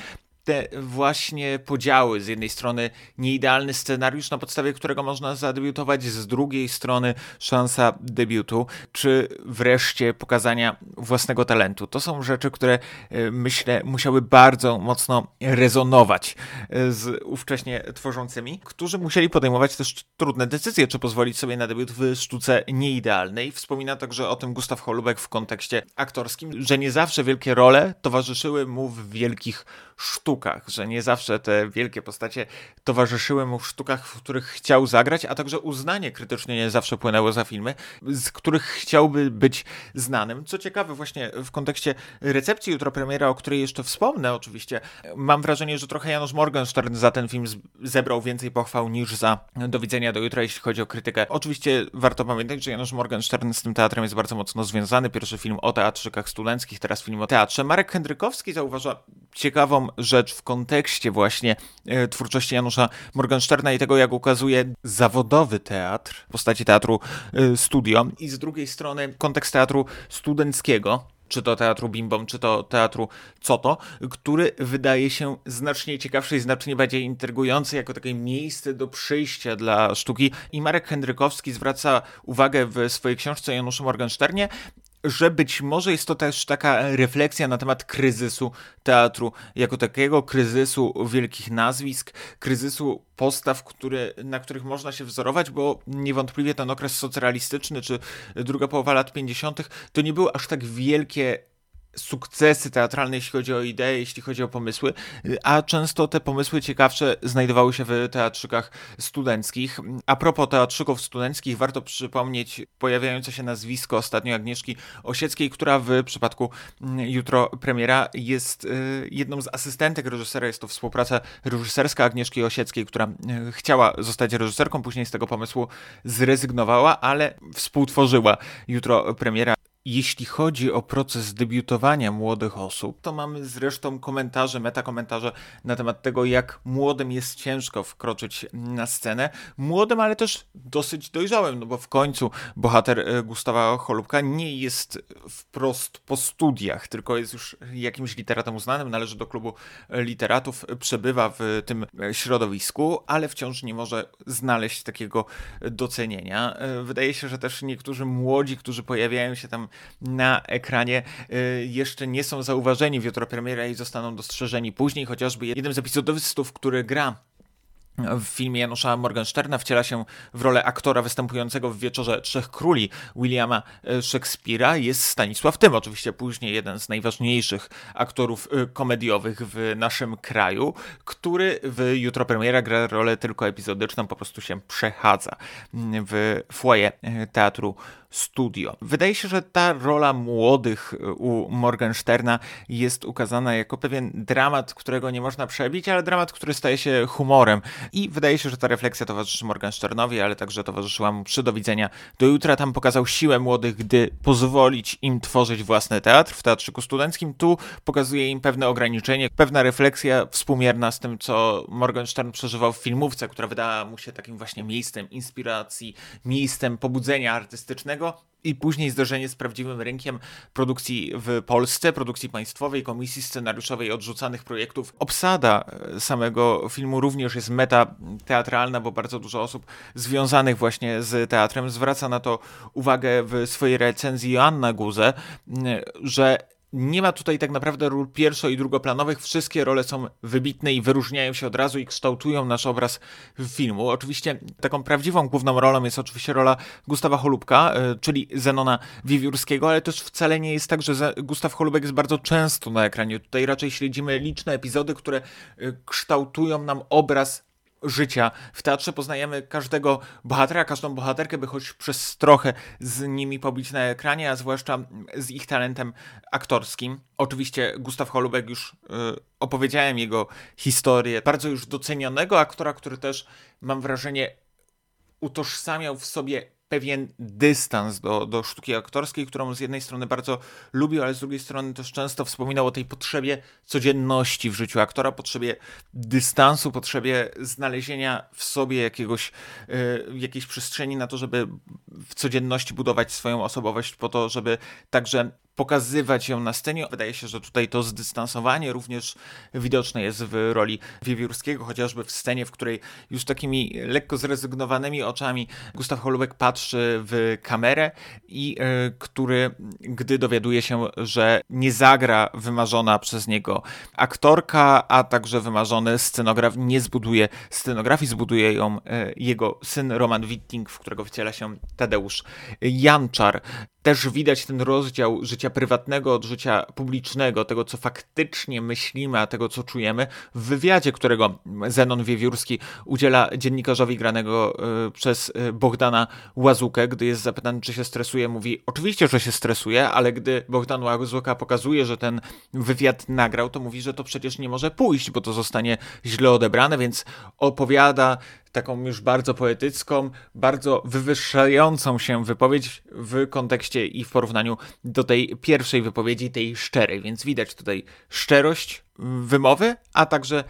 te właśnie podziały. Z jednej strony nieidealny scenariusz, na podstawie którego można zadebiutować, z drugiej strony szansa debiutu, czy wreszcie pokazania własnego talentu. To są rzeczy, które e, myślę musiały bardzo mocno rezonować e, z ówcześnie tworzącymi, którzy musieli podejmować też trudne decyzje, czy pozwolić sobie na debiut w sztuce nieidealnej. Wspomina także o tym Gustaw Holubek w kontekście aktorskim, że nie zawsze wielkie role towarzyszyły mu w wielkich sztukach, że nie zawsze te wielkie postacie towarzyszyły mu w sztukach, w których chciał zagrać, a także uznanie krytycznie nie zawsze płynęło za filmy, z których chciałby być znanym. Co ciekawe, właśnie w kontekście recepcji jutro premiera, o której jeszcze wspomnę oczywiście, mam wrażenie, że trochę Janusz Morgenstern za ten film zebrał więcej pochwał niż za Do widzenia do jutra, jeśli chodzi o krytykę. Oczywiście warto pamiętać, że Janusz Morgenstern z tym teatrem jest bardzo mocno związany. Pierwszy film o teatrzykach studenckich, teraz film o teatrze. Marek Hendrykowski zauważa ciekawą rzecz w kontekście właśnie e, twórczości Janusza Morgensterna i tego, jak ukazuje zawodowy teatr w postaci teatru e, studio i z drugiej strony kontekst teatru studenckiego, czy to teatru Bimbom, czy to teatru Coto, który wydaje się znacznie ciekawszy i znacznie bardziej intrygujący jako takie miejsce do przyjścia dla sztuki. I Marek Hendrykowski zwraca uwagę w swojej książce Januszu Morgensternie że być może jest to też taka refleksja na temat kryzysu teatru, jako takiego kryzysu wielkich nazwisk, kryzysu postaw, które, na których można się wzorować, bo niewątpliwie ten okres socrealistyczny, czy druga połowa lat 50., to nie były aż tak wielkie sukcesy teatralne, jeśli chodzi o idee, jeśli chodzi o pomysły, a często te pomysły ciekawsze znajdowały się w teatrzykach studenckich. A propos teatrzyków studenckich, warto przypomnieć pojawiające się nazwisko ostatnio Agnieszki Osieckiej, która w przypadku mm, jutro premiera jest y, jedną z asystentek reżysera. Jest to współpraca reżyserska Agnieszki Osieckiej, która y, chciała zostać reżyserką, później z tego pomysłu zrezygnowała, ale współtworzyła jutro premiera. Jeśli chodzi o proces debiutowania młodych osób, to mamy zresztą komentarze, metakomentarze na temat tego, jak młodym jest ciężko wkroczyć na scenę. Młodym, ale też dosyć dojrzałym, no bo w końcu bohater e, Gustawa Cholubka nie jest wprost po studiach, tylko jest już jakimś literatem uznanym, należy do klubu literatów, przebywa w tym środowisku, ale wciąż nie może znaleźć takiego docenienia. E, wydaje się, że też niektórzy młodzi, którzy pojawiają się tam na ekranie y, jeszcze nie są zauważeni w jutro premiera i zostaną dostrzeżeni później, chociażby jeden z epizodowystów, który gra w filmie Janusza Morgensterna wciela się w rolę aktora występującego w Wieczorze Trzech Króli Williama e, Szekspira. Jest Stanisław Tym, oczywiście później jeden z najważniejszych aktorów e, komediowych w naszym kraju, który w jutro premiera gra rolę tylko epizodyczną, po prostu się przechadza w foyer teatru studio. Wydaje się, że ta rola młodych u Morgensterna jest ukazana jako pewien dramat, którego nie można przebić, ale dramat, który staje się humorem. I wydaje się, że ta refleksja towarzyszy Morgensternowi, ale także towarzyszyła mu przy do widzenia do jutra. Tam pokazał siłę młodych, gdy pozwolić im tworzyć własny teatr w teatrzyku studenckim. Tu pokazuje im pewne ograniczenie, pewna refleksja współmierna z tym, co Morgenstern przeżywał w filmówce, która wydała mu się takim właśnie miejscem inspiracji, miejscem pobudzenia artystycznego i później zderzenie z prawdziwym rynkiem produkcji w Polsce, produkcji państwowej, komisji scenariuszowej odrzucanych projektów. Obsada e, samego filmu również jest meta teatralna, bo bardzo dużo osób związanych właśnie z teatrem zwraca na to uwagę w swojej recenzji Joanna Guze, że nie ma tutaj tak naprawdę ról pierwszo- i drugoplanowych. Wszystkie role są wybitne i wyróżniają się od razu i kształtują nasz obraz filmu. Oczywiście taką prawdziwą główną rolą jest oczywiście rola Gustawa Holubka, e, czyli Zenona Wiewiórskiego, ale też wcale nie jest tak, że Gustaw Holubek jest bardzo często na ekranie. Tutaj raczej śledzimy liczne epizody, które e, kształtują nam obraz życia. W teatrze poznajemy każdego bohatera, każdą bohaterkę, by choć przez trochę z nimi pobić na ekranie, a zwłaszcza z ich talentem aktorskim. Oczywiście Gustaw Holubek już y, opowiedziałem jego historię bardzo już docenionego aktora, który też mam wrażenie utożsamiał w sobie pewien dystans do, do sztuki aktorskiej, którą z jednej strony bardzo lubił, ale z drugiej strony też często wspominał o tej potrzebie codzienności w życiu aktora, potrzebie dystansu, potrzebie znalezienia w sobie jakiegoś, y, jakiejś przestrzeni na to, żeby w codzienności budować swoją osobowość, po to, żeby także pokazywać ją na scenie. Wydaje się, że tutaj to zdystansowanie również widoczne jest w roli Wiewiórskiego, chociażby w scenie, w której już takimi lekko zrezygnowanymi oczami Gustaw Holubek patrzy w kamerę i y, który, gdy dowiaduje się, że nie zagra wymarzona przez niego aktorka, a także wymarzony scenograf, nie zbuduje scenografii, zbuduje ją y, jego syn Roman Witting, w którego wciela się Tadeusz Janczar też widać ten rozdział życia prywatnego od życia publicznego, tego co faktycznie myślimy, a tego co czujemy, w wywiadzie, którego Zenon Wiewiórski udziela dziennikarzowi granego y, przez y, Bogdana Łazukę, gdy jest zapytany, czy się stresuje, mówi oczywiście, że się stresuje, ale gdy Bogdan Łazuka pokazuje, że ten wywiad nagrał, to mówi, że to przecież nie może pójść, bo to zostanie źle odebrane, więc opowiada taką już bardzo poetycką, bardzo wywyższającą się wypowiedź w kontekście i w porównaniu do tej pierwszej wypowiedzi, tej szczerej. Więc widać tutaj szczerość wymowy, a także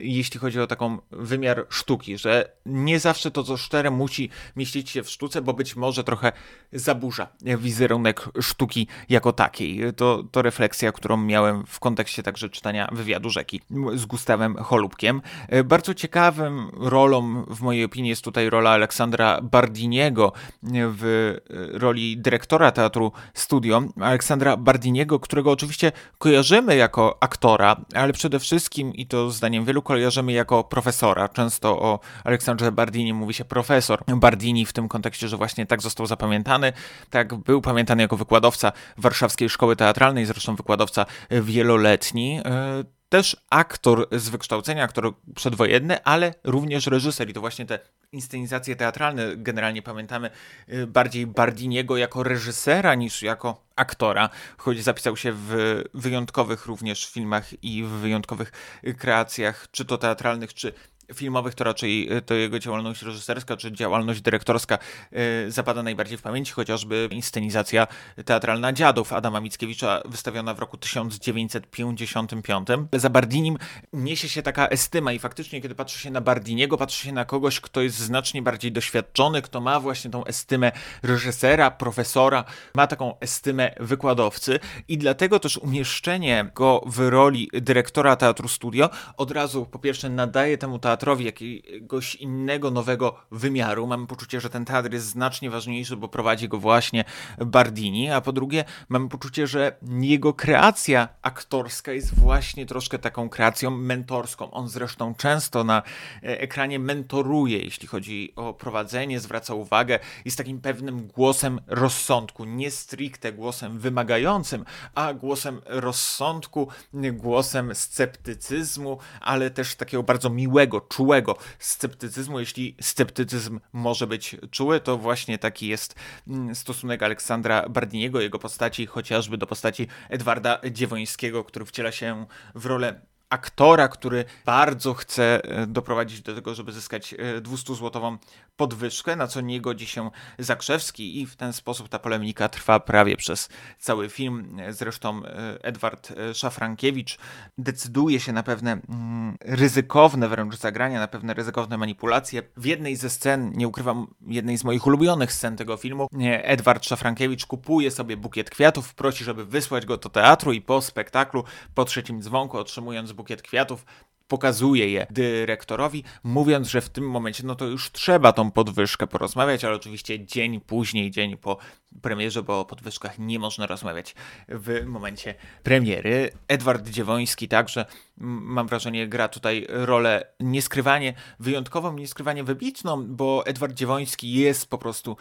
jeśli chodzi o taką wymiar sztuki, że nie zawsze to, co szczere, musi mieścić się w sztuce, bo być może trochę zaburza wizerunek sztuki jako takiej. To, to refleksja, którą miałem w kontekście także czytania wywiadu rzeki z Gustawem Holubkiem. E, bardzo ciekawym rolą, w mojej opinii, jest tutaj rola Aleksandra Bardiniego w roli dyrektora teatru Studio. Aleksandra Bardiniego, którego oczywiście kojarzymy jako aktora, ale przede wszystkim, i to z zdaniem wielu kojarzymy jako profesora. Często o Aleksandrze Bardini mówi się profesor Bardini w tym kontekście, że właśnie tak został zapamiętany. Tak był pamiętany jako wykładowca Warszawskiej Szkoły Teatralnej, zresztą wykładowca wieloletni e, też aktor z wykształcenia, aktor przedwojenny, ale również reżyser. I to właśnie te inscenizacje teatralne generalnie pamiętamy y, bardziej Bardiniego jako reżysera niż jako aktora, choć zapisał się w wyjątkowych również filmach i w wyjątkowych kreacjach, czy to teatralnych, czy filmowych to raczej e, to jego działalność reżyserska czy działalność dyrektorska e, zapada najbardziej w pamięci, chociażby inscenizacja teatralna Dziadów Adama Mickiewicza wystawiona w roku 1955. Za Bardinim niesie się taka estyma i faktycznie kiedy patrzy się na Bardiniego, patrzy się na kogoś, kto jest znacznie bardziej doświadczony, kto ma właśnie tą estymę reżysera, profesora, ma taką estymę wykładowcy i dlatego też umieszczenie go w roli dyrektora Teatru Studio od razu po pierwsze nadaje temu teatrowi teatrowi jakiegoś innego, nowego wymiaru. Mamy poczucie, że ten teatr jest znacznie ważniejszy, bo prowadzi go właśnie Bardini, a po drugie mamy poczucie, że jego kreacja aktorska jest właśnie troszkę taką kreacją mentorską. On zresztą często na e, ekranie mentoruje, jeśli chodzi o prowadzenie, zwraca uwagę z takim pewnym głosem rozsądku, nie stricte głosem wymagającym, a głosem rozsądku, głosem sceptycyzmu, ale też takiego bardzo miłego, czułego sceptycyzmu. Jeśli sceptycyzm może być czuły, to właśnie taki jest mm, stosunek Aleksandra Bardiniego, jego postaci, chociażby do postaci Edwarda Dziewońskiego, który wciela się w rolę aktora, który bardzo chce e, doprowadzić do tego, żeby zyskać 200-złotową e, podwyżkę, na co nie godzi się Zakrzewski i w ten sposób ta polemika trwa prawie przez cały film. Zresztą e, Edward Szafrankiewicz decyduje się na pewne mm, ryzykowne wręcz zagrania, na pewne ryzykowne manipulacje. W jednej ze scen, nie ukrywam, jednej z moich ulubionych scen tego filmu, Edward Szafrankiewicz kupuje sobie bukiet kwiatów, prosi, żeby wysłać go do teatru i po spektaklu, po trzecim dzwonku, otrzymując bukiet kwiatów, pokazuje je dyrektorowi, mówiąc, że w tym momencie no to już trzeba tą podwyżkę porozmawiać, ale oczywiście dzień później, dzień po premierze, bo o podwyżkach nie można rozmawiać w momencie premiery. Edward Dziewoński także, mam wrażenie, gra tutaj rolę nieskrywanie wyjątkową, nieskrywanie wybitną, bo Edward Dziewoński jest po prostu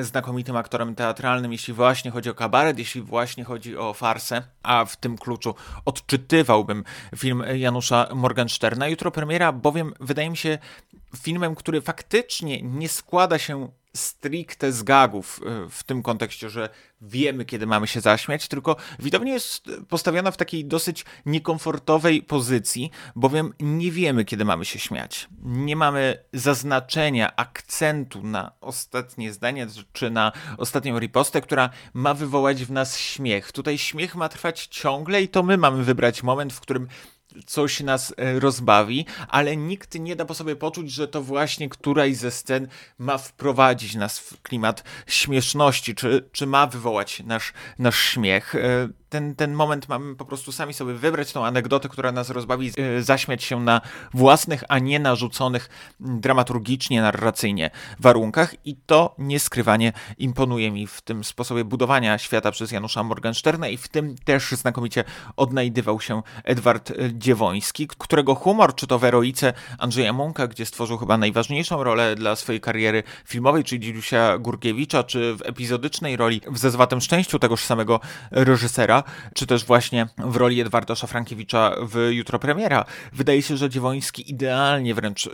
znakomitym aktorem teatralnym, jeśli właśnie chodzi o kabaret, jeśli właśnie chodzi o farsę, a w tym kluczu odczytywałbym film Janusza Morgensterna. Jutro premiera, bowiem wydaje mi się filmem, który faktycznie nie składa się stricte z gagów e, w tym kontekście, że wiemy, kiedy mamy się zaśmiać, tylko widownia jest postawiona w takiej dosyć niekomfortowej pozycji, bowiem nie wiemy, kiedy mamy się śmiać. Nie mamy zaznaczenia, akcentu na ostatnie zdanie, czy na ostatnią ripostę, która ma wywołać w nas śmiech. Tutaj śmiech ma trwać ciągle i to my mamy wybrać moment, w którym coś nas e, rozbawi, ale nikt nie da po sobie poczuć, że to właśnie któraś ze scen ma wprowadzić nas w klimat śmieszności, czy, czy ma wywołać nasz, nasz śmiech. Ten, ten moment mamy po prostu sami sobie wybrać tą anegdotę, która nas rozbawi, e, zaśmiać się na własnych, a nie narzuconych dramaturgicznie, narracyjnie warunkach. I to nieskrywanie imponuje mi w tym sposobie budowania świata przez Janusza Morgensterna i w tym też znakomicie odnajdywał się Edward Dziewoński, którego humor, czy to w Eroice Andrzeja Munka, gdzie stworzył chyba najważniejszą rolę dla swojej kariery filmowej, czyli Dziusia Gurkiewicza, czy w epizodycznej roli w Zezwatym Szczęściu tegoż samego reżysera, czy też właśnie w roli Edwarda Szafrankiewicza w Jutro Premiera. Wydaje się, że Dziewoński idealnie wręcz y,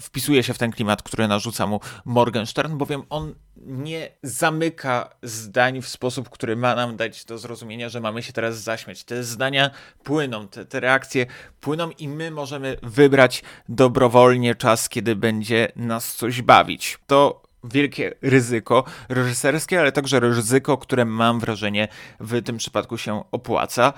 wpisuje się w ten klimat, który narzuca mu Morgenstern, bowiem on nie zamyka zdań w sposób, który ma nam dać do zrozumienia, że mamy się teraz zaśmiać. Te zdania płyną, te, te reakcje płyną i my możemy wybrać dobrowolnie czas, kiedy będzie nas coś bawić. To wielkie ryzyko reżyserskie, ale także ryzyko, które mam wrażenie w tym przypadku się opłaca.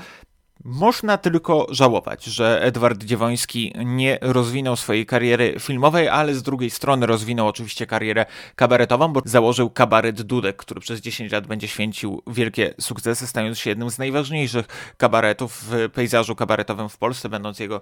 Można tylko żałować, że Edward Dziewoński nie rozwinął swojej kariery filmowej, ale z drugiej strony rozwinął oczywiście karierę kabaretową, bo założył kabaret Dudek, który przez 10 lat będzie święcił wielkie sukcesy, stając się jednym z najważniejszych kabaretów w pejzażu kabaretowym w Polsce, będąc jego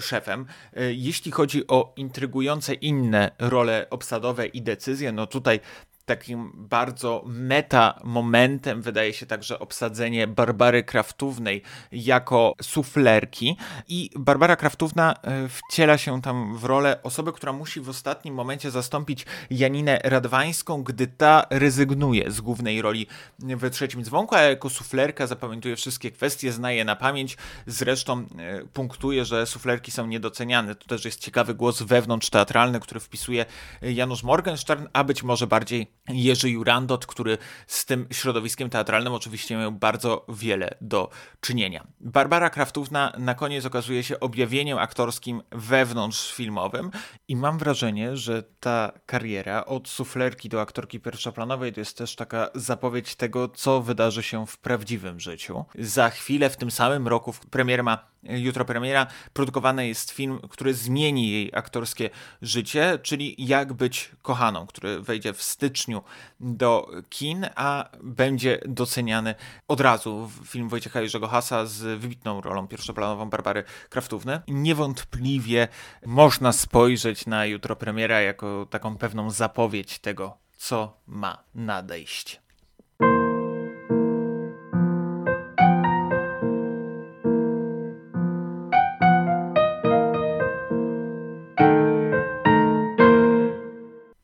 szefem. E, jeśli chodzi o intrygujące inne role obsadowe i decyzje, no tutaj takim bardzo meta momentem wydaje się także obsadzenie Barbary Kraftównej jako suflerki i Barbara Kraftówna e, wciela się tam w rolę osoby, która musi w ostatnim momencie zastąpić Janinę Radwańską, gdy ta rezygnuje z głównej roli w trzecim dzwonku, a jako suflerka zapamiętuje wszystkie kwestie, znaje na pamięć, zresztą e, punktuje, że suflerki są niedoceniane. To też jest ciekawy głos wewnątrz teatralny, który wpisuje Janusz Morgenstern, a być może bardziej Jerzy Jurandot, który z tym środowiskiem teatralnym oczywiście miał bardzo wiele do czynienia. Barbara Kraftówna na koniec okazuje się objawieniem aktorskim wewnątrz filmowym i mam wrażenie, że ta kariera od suflerki do aktorki pierwszoplanowej to jest też taka zapowiedź tego, co wydarzy się w prawdziwym życiu. Za chwilę, w tym samym roku, premier ma jutro premiera, produkowany jest film, który zmieni jej aktorskie życie, czyli Jak być kochaną, który wejdzie w styczniu do kin, a będzie doceniany od razu. Film Wojciecha Jerzego Hasa z wybitną rolą pierwszoplanową Barbary Kraftówny. Niewątpliwie można spojrzeć na jutro premiera jako taką pewną zapowiedź tego, co ma nadejść.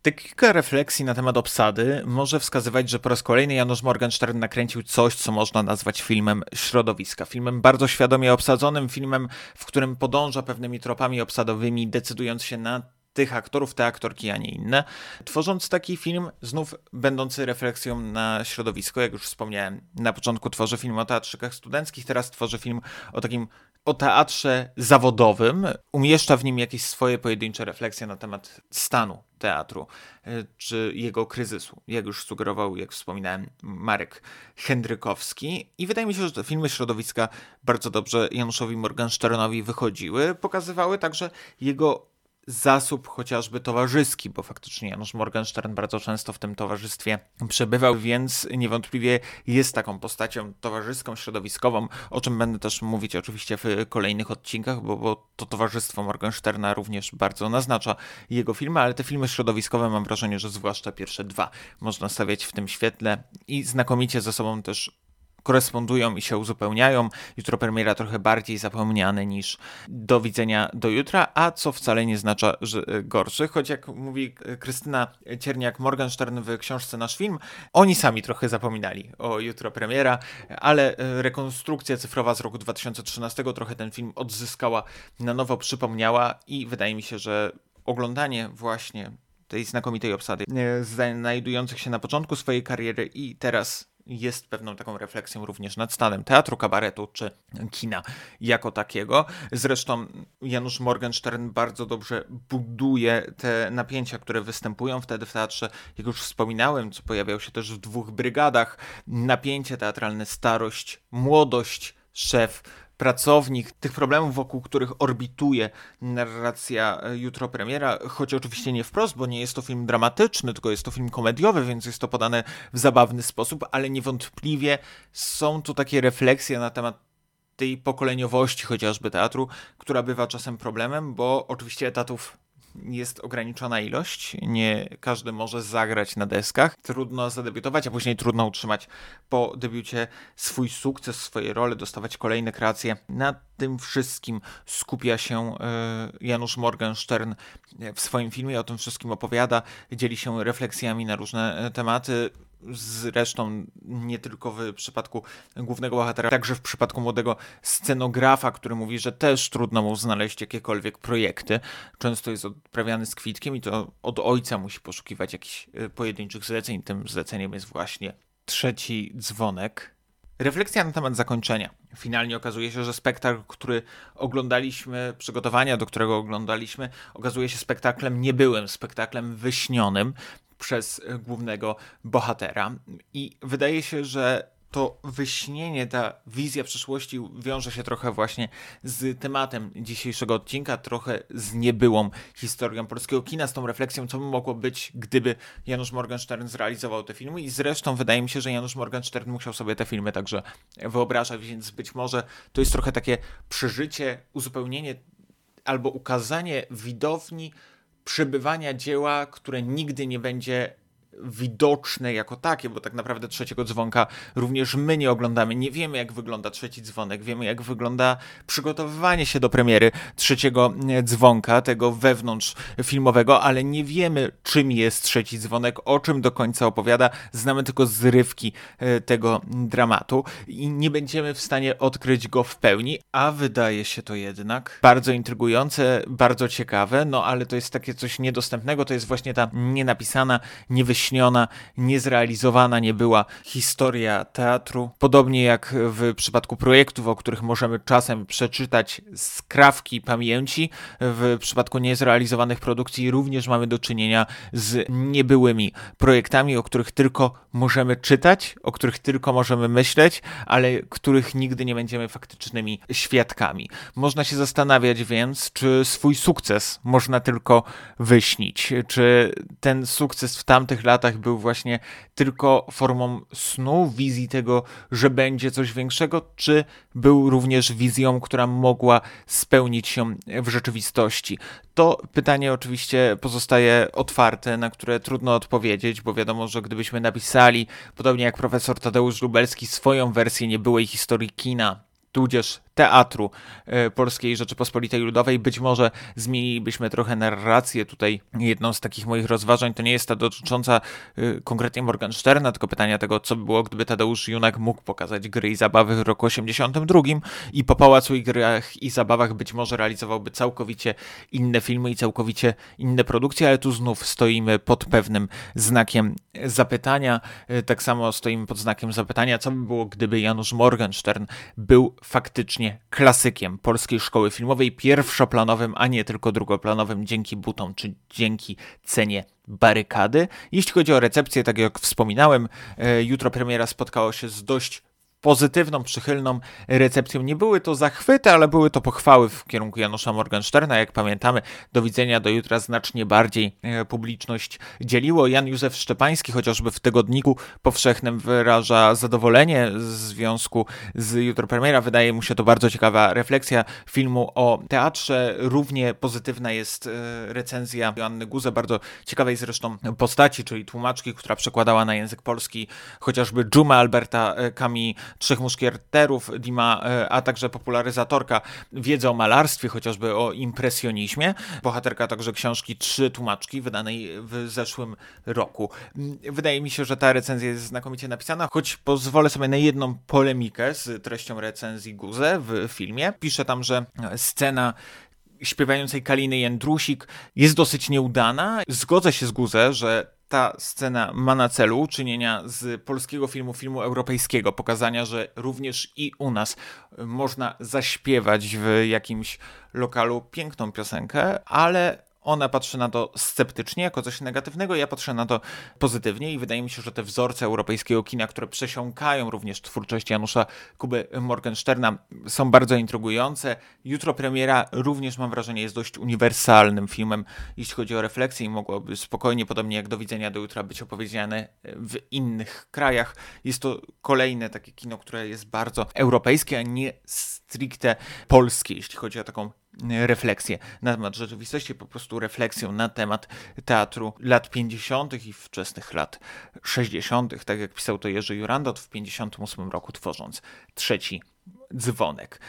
Te kilka refleksji na temat obsady może wskazywać, że po raz kolejny Janusz Morgenstern nakręcił coś, co można nazwać filmem środowiska. Filmem bardzo świadomie obsadzonym, filmem, w którym podąża pewnymi tropami obsadowymi, decydując się na tych aktorów, te aktorki, a nie inne. Tworząc taki film, znów będący refleksją na środowisko, jak już wspomniałem, na początku tworzę film o teatrzykach studenckich, teraz tworzę film o takim o teatrze zawodowym, umieszcza w nim jakieś swoje pojedyncze refleksje na temat stanu teatru, e, czy jego kryzysu, jak już sugerował, jak wspominałem, Marek Hendrykowski. I wydaje mi się, że te filmy środowiska bardzo dobrze Januszowi Morgensternowi wychodziły. Pokazywały także jego zasób chociażby towarzyski, bo faktycznie Janusz Morgenstern bardzo często w tym towarzystwie przebywał, więc niewątpliwie jest taką postacią towarzyską, środowiskową, o czym będę też mówić oczywiście w kolejnych odcinkach, bo, bo to towarzystwo Morgensterna również bardzo naznacza jego filmy, ale te filmy środowiskowe mam wrażenie, że zwłaszcza pierwsze dwa można stawiać w tym świetle i znakomicie ze sobą też korespondują i się uzupełniają. Jutro premiera trochę bardziej zapomniane niż do widzenia do jutra, a co wcale nie znaczy, że e, gorszy, choć jak mówi e, Krystyna Cierniak-Morgenstern w książce Nasz Film, oni sami trochę zapominali o jutro premiera, ale e, rekonstrukcja cyfrowa z roku 2013 trochę ten film odzyskała, na nowo przypomniała i wydaje mi się, że oglądanie właśnie tej znakomitej obsady, znajdujących się na początku swojej kariery i teraz jest pewną taką refleksją również nad stanem teatru, kabaretu czy kina jako takiego. Zresztą Janusz Morgenstern bardzo dobrze buduje te napięcia, które występują wtedy w teatrze. Jak już wspominałem, co pojawiał się też w dwóch brygadach. Napięcie teatralne, starość, młodość, szef, pracownik, tych problemów, wokół których orbituje narracja e, jutro premiera, choć oczywiście nie wprost, bo nie jest to film dramatyczny, tylko jest to film komediowy, więc jest to podane w zabawny sposób, ale niewątpliwie są tu takie refleksje na temat tej pokoleniowości chociażby teatru, która bywa czasem problemem, bo oczywiście etatów jest ograniczona ilość, nie każdy może zagrać na deskach. Trudno zadebiutować, a później trudno utrzymać po debiucie swój sukces, swoje role, dostawać kolejne kreacje. Na tym wszystkim skupia się e, Janusz Morgenstern w swoim filmie, o tym wszystkim opowiada, dzieli się refleksjami na różne e, tematy. Zresztą nie tylko w przypadku głównego bohatera, także w przypadku młodego scenografa, który mówi, że też trudno mu znaleźć jakiekolwiek projekty. Często jest odprawiany z kwitkiem i to od ojca musi poszukiwać jakichś e, pojedynczych zleceń. Tym zleceniem jest właśnie trzeci dzwonek. Refleksja na temat zakończenia. Finalnie okazuje się, że spektakl, który oglądaliśmy, przygotowania do którego oglądaliśmy, okazuje się spektaklem niebyłym, spektaklem wyśnionym przez głównego bohatera. I wydaje się, że to wyśnienie, ta wizja przyszłości wiąże się trochę właśnie z tematem dzisiejszego odcinka, trochę z niebyłą historią polskiego kina, z tą refleksją, co by mogło być, gdyby Janusz Morgenstern zrealizował te filmy. I zresztą wydaje mi się, że Janusz Morgenstern musiał sobie te filmy także wyobrażać, więc być może to jest trochę takie przeżycie, uzupełnienie albo ukazanie widowni przebywania dzieła, które nigdy nie będzie widoczne jako takie, bo tak naprawdę trzeciego dzwonka również my nie oglądamy. Nie wiemy, jak wygląda trzeci dzwonek, wiemy, jak wygląda przygotowywanie się do premiery trzeciego e, dzwonka, tego wewnątrz filmowego, ale nie wiemy, czym jest trzeci dzwonek, o czym do końca opowiada. Znamy tylko zrywki e, tego dramatu i nie będziemy w stanie odkryć go w pełni, a wydaje się to jednak bardzo intrygujące, bardzo ciekawe, no ale to jest takie coś niedostępnego, to jest właśnie ta nienapisana, niewyświetlona wyjaśniona, niezrealizowana nie była historia teatru. Podobnie jak w przypadku projektów, o których możemy czasem przeczytać skrawki pamięci, w przypadku niezrealizowanych produkcji również mamy do czynienia z niebyłymi projektami, o których tylko możemy czytać, o których tylko możemy myśleć, ale których nigdy nie będziemy faktycznymi świadkami. Można się zastanawiać więc, czy swój sukces można tylko wyśnić, czy ten sukces w tamtych latach był właśnie tylko formą snu, wizji tego, że będzie coś większego, czy był również wizją, która mogła spełnić się w rzeczywistości. To pytanie oczywiście pozostaje otwarte, na które trudno odpowiedzieć, bo wiadomo, że gdybyśmy napisali, podobnie jak profesor Tadeusz Lubelski, swoją wersję niebyłej historii kina, tudzież teatru e, Polskiej Rzeczypospolitej Ludowej. Być może zmienilibyśmy trochę narrację. Tutaj jedną z takich moich rozważań to nie jest ta dotycząca e, konkretnie Morgensterna, tylko pytania tego, co by było, gdyby Tadeusz Junak mógł pokazać gry i zabawy w roku 82 i po Pałacu i Grach i Zabawach być może realizowałby całkowicie inne filmy i całkowicie inne produkcje, ale tu znów stoimy pod pewnym znakiem zapytania. E, tak samo stoimy pod znakiem zapytania, co by było, gdyby Janusz Morgenstern był faktycznie klasykiem polskiej szkoły filmowej, pierwszoplanowym, a nie tylko drugoplanowym dzięki butom czy dzięki cenie barykady. Jeśli chodzi o recepcję, tak jak wspominałem, e, jutro premiera spotkało się z dość pozytywną, przychylną recepcją. Nie były to zachwyty, ale były to pochwały w kierunku Janusza Morgensterna. Jak pamiętamy, do widzenia do jutra znacznie bardziej e, publiczność dzieliło. Jan Józef Szczepański, chociażby w tygodniku powszechnym wyraża zadowolenie w związku z jutro premiera. Wydaje mu się to bardzo ciekawa refleksja filmu o teatrze. Równie pozytywna jest e, recenzja Joanny Guze, bardzo ciekawej zresztą postaci, czyli tłumaczki, która przekładała na język polski chociażby Dżuma Alberta e, Camus Trzech Muszkieterów Dima, e, a także popularyzatorka wiedzy o malarstwie, chociażby o impresjonizmie. Bohaterka także książki Trzy Tłumaczki, wydanej w zeszłym roku. Mm, wydaje mi się, że ta recenzja jest znakomicie napisana, choć pozwolę sobie na jedną polemikę z treścią recenzji Guze w filmie. Pisze tam, że scena śpiewającej Kaliny Jędrusik jest dosyć nieudana. Zgodzę się z Guzę, że ta scena ma na celu uczynienia z polskiego filmu filmu europejskiego, pokazania, że również i u nas można zaśpiewać w jakimś lokalu piękną piosenkę, ale ona patrzy na to sceptycznie, jako coś negatywnego, ja patrzę na to pozytywnie i wydaje mi się, że te wzorce europejskiego kina, które przesiąkają również twórczość Janusza Kuby Morgensterna, są bardzo intrygujące. Jutro premiera również mam wrażenie jest dość uniwersalnym filmem, jeśli chodzi o refleksję i mogłoby spokojnie, podobnie jak Do widzenia do jutra, być opowiedziane w innych krajach. Jest to kolejne takie kino, które jest bardzo europejskie, a nie stricte polskie, jeśli chodzi o taką refleksję na temat rzeczywistości, po prostu refleksją na temat teatru lat 50. i wczesnych lat 60., tak jak pisał to Jerzy Jurandot w 58 roku, tworząc trzeci dzwonek.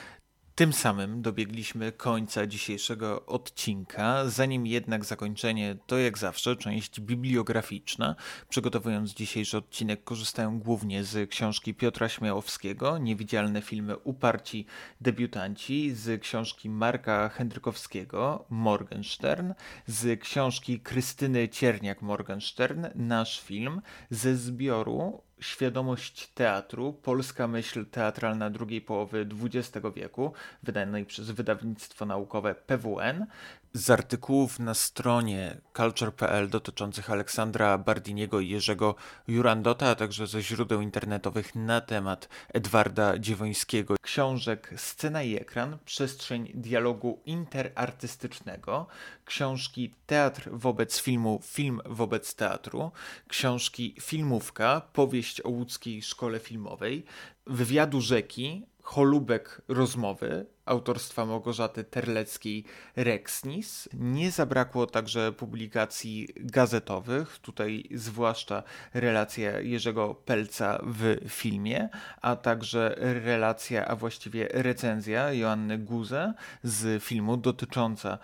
Tym samym dobiegliśmy końca dzisiejszego odcinka. Zanim jednak zakończenie, to jak zawsze część bibliograficzna. Przygotowując dzisiejszy odcinek, korzystają głównie z książki Piotra Śmiałowskiego, Niewidzialne filmy Uparci debiutanci, z książki Marka Hendrykowskiego, Morgenstern, z książki Krystyny Cierniak-Morgenstern, Nasz film, ze zbioru Świadomość teatru, polska myśl teatralna drugiej połowy XX wieku, wydanej przez wydawnictwo naukowe PWN, z artykułów na stronie culture.pl dotyczących Aleksandra Bardiniego i Jerzego Jurandota, a także ze źródeł internetowych na temat Edwarda Dziewońskiego, książek Scena i ekran, przestrzeń dialogu interartystycznego, książki Teatr wobec filmu, film wobec teatru, książki Filmówka, powieść o łódzkiej szkole filmowej, wywiadu rzeki, Cholubek rozmowy autorstwa Małgorzaty Terleckiej-Rexnis. Nie zabrakło także publikacji gazetowych, tutaj zwłaszcza relacja Jerzego Pelca w filmie, a także relacja, a właściwie recenzja Joanny Guze z filmu dotycząca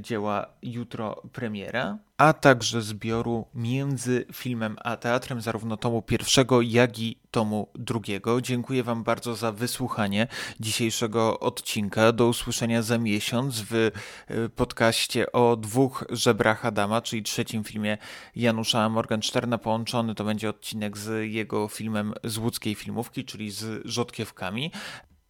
dzieła Jutro premiera a także zbioru między filmem a teatrem, zarówno tomu pierwszego, jak i tomu drugiego. Dziękuję Wam bardzo za wysłuchanie dzisiejszego odcinka. Do usłyszenia za miesiąc w e, podcaście o dwóch żebrach Adama, czyli trzecim filmie Janusza Morgensterna. Połączony to będzie odcinek z jego filmem z łódzkiej filmówki, czyli z Rzodkiewkami.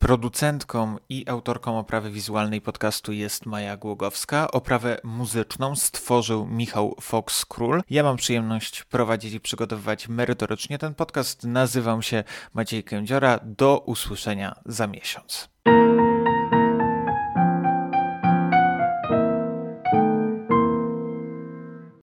Producentką i autorką oprawy wizualnej podcastu jest Maja Głogowska. Oprawę muzyczną stworzył Michał Fox-Król. Ja mam przyjemność prowadzić i przygotowywać merytorycznie ten podcast. Nazywam się Maciej Kędziora. Do usłyszenia za miesiąc.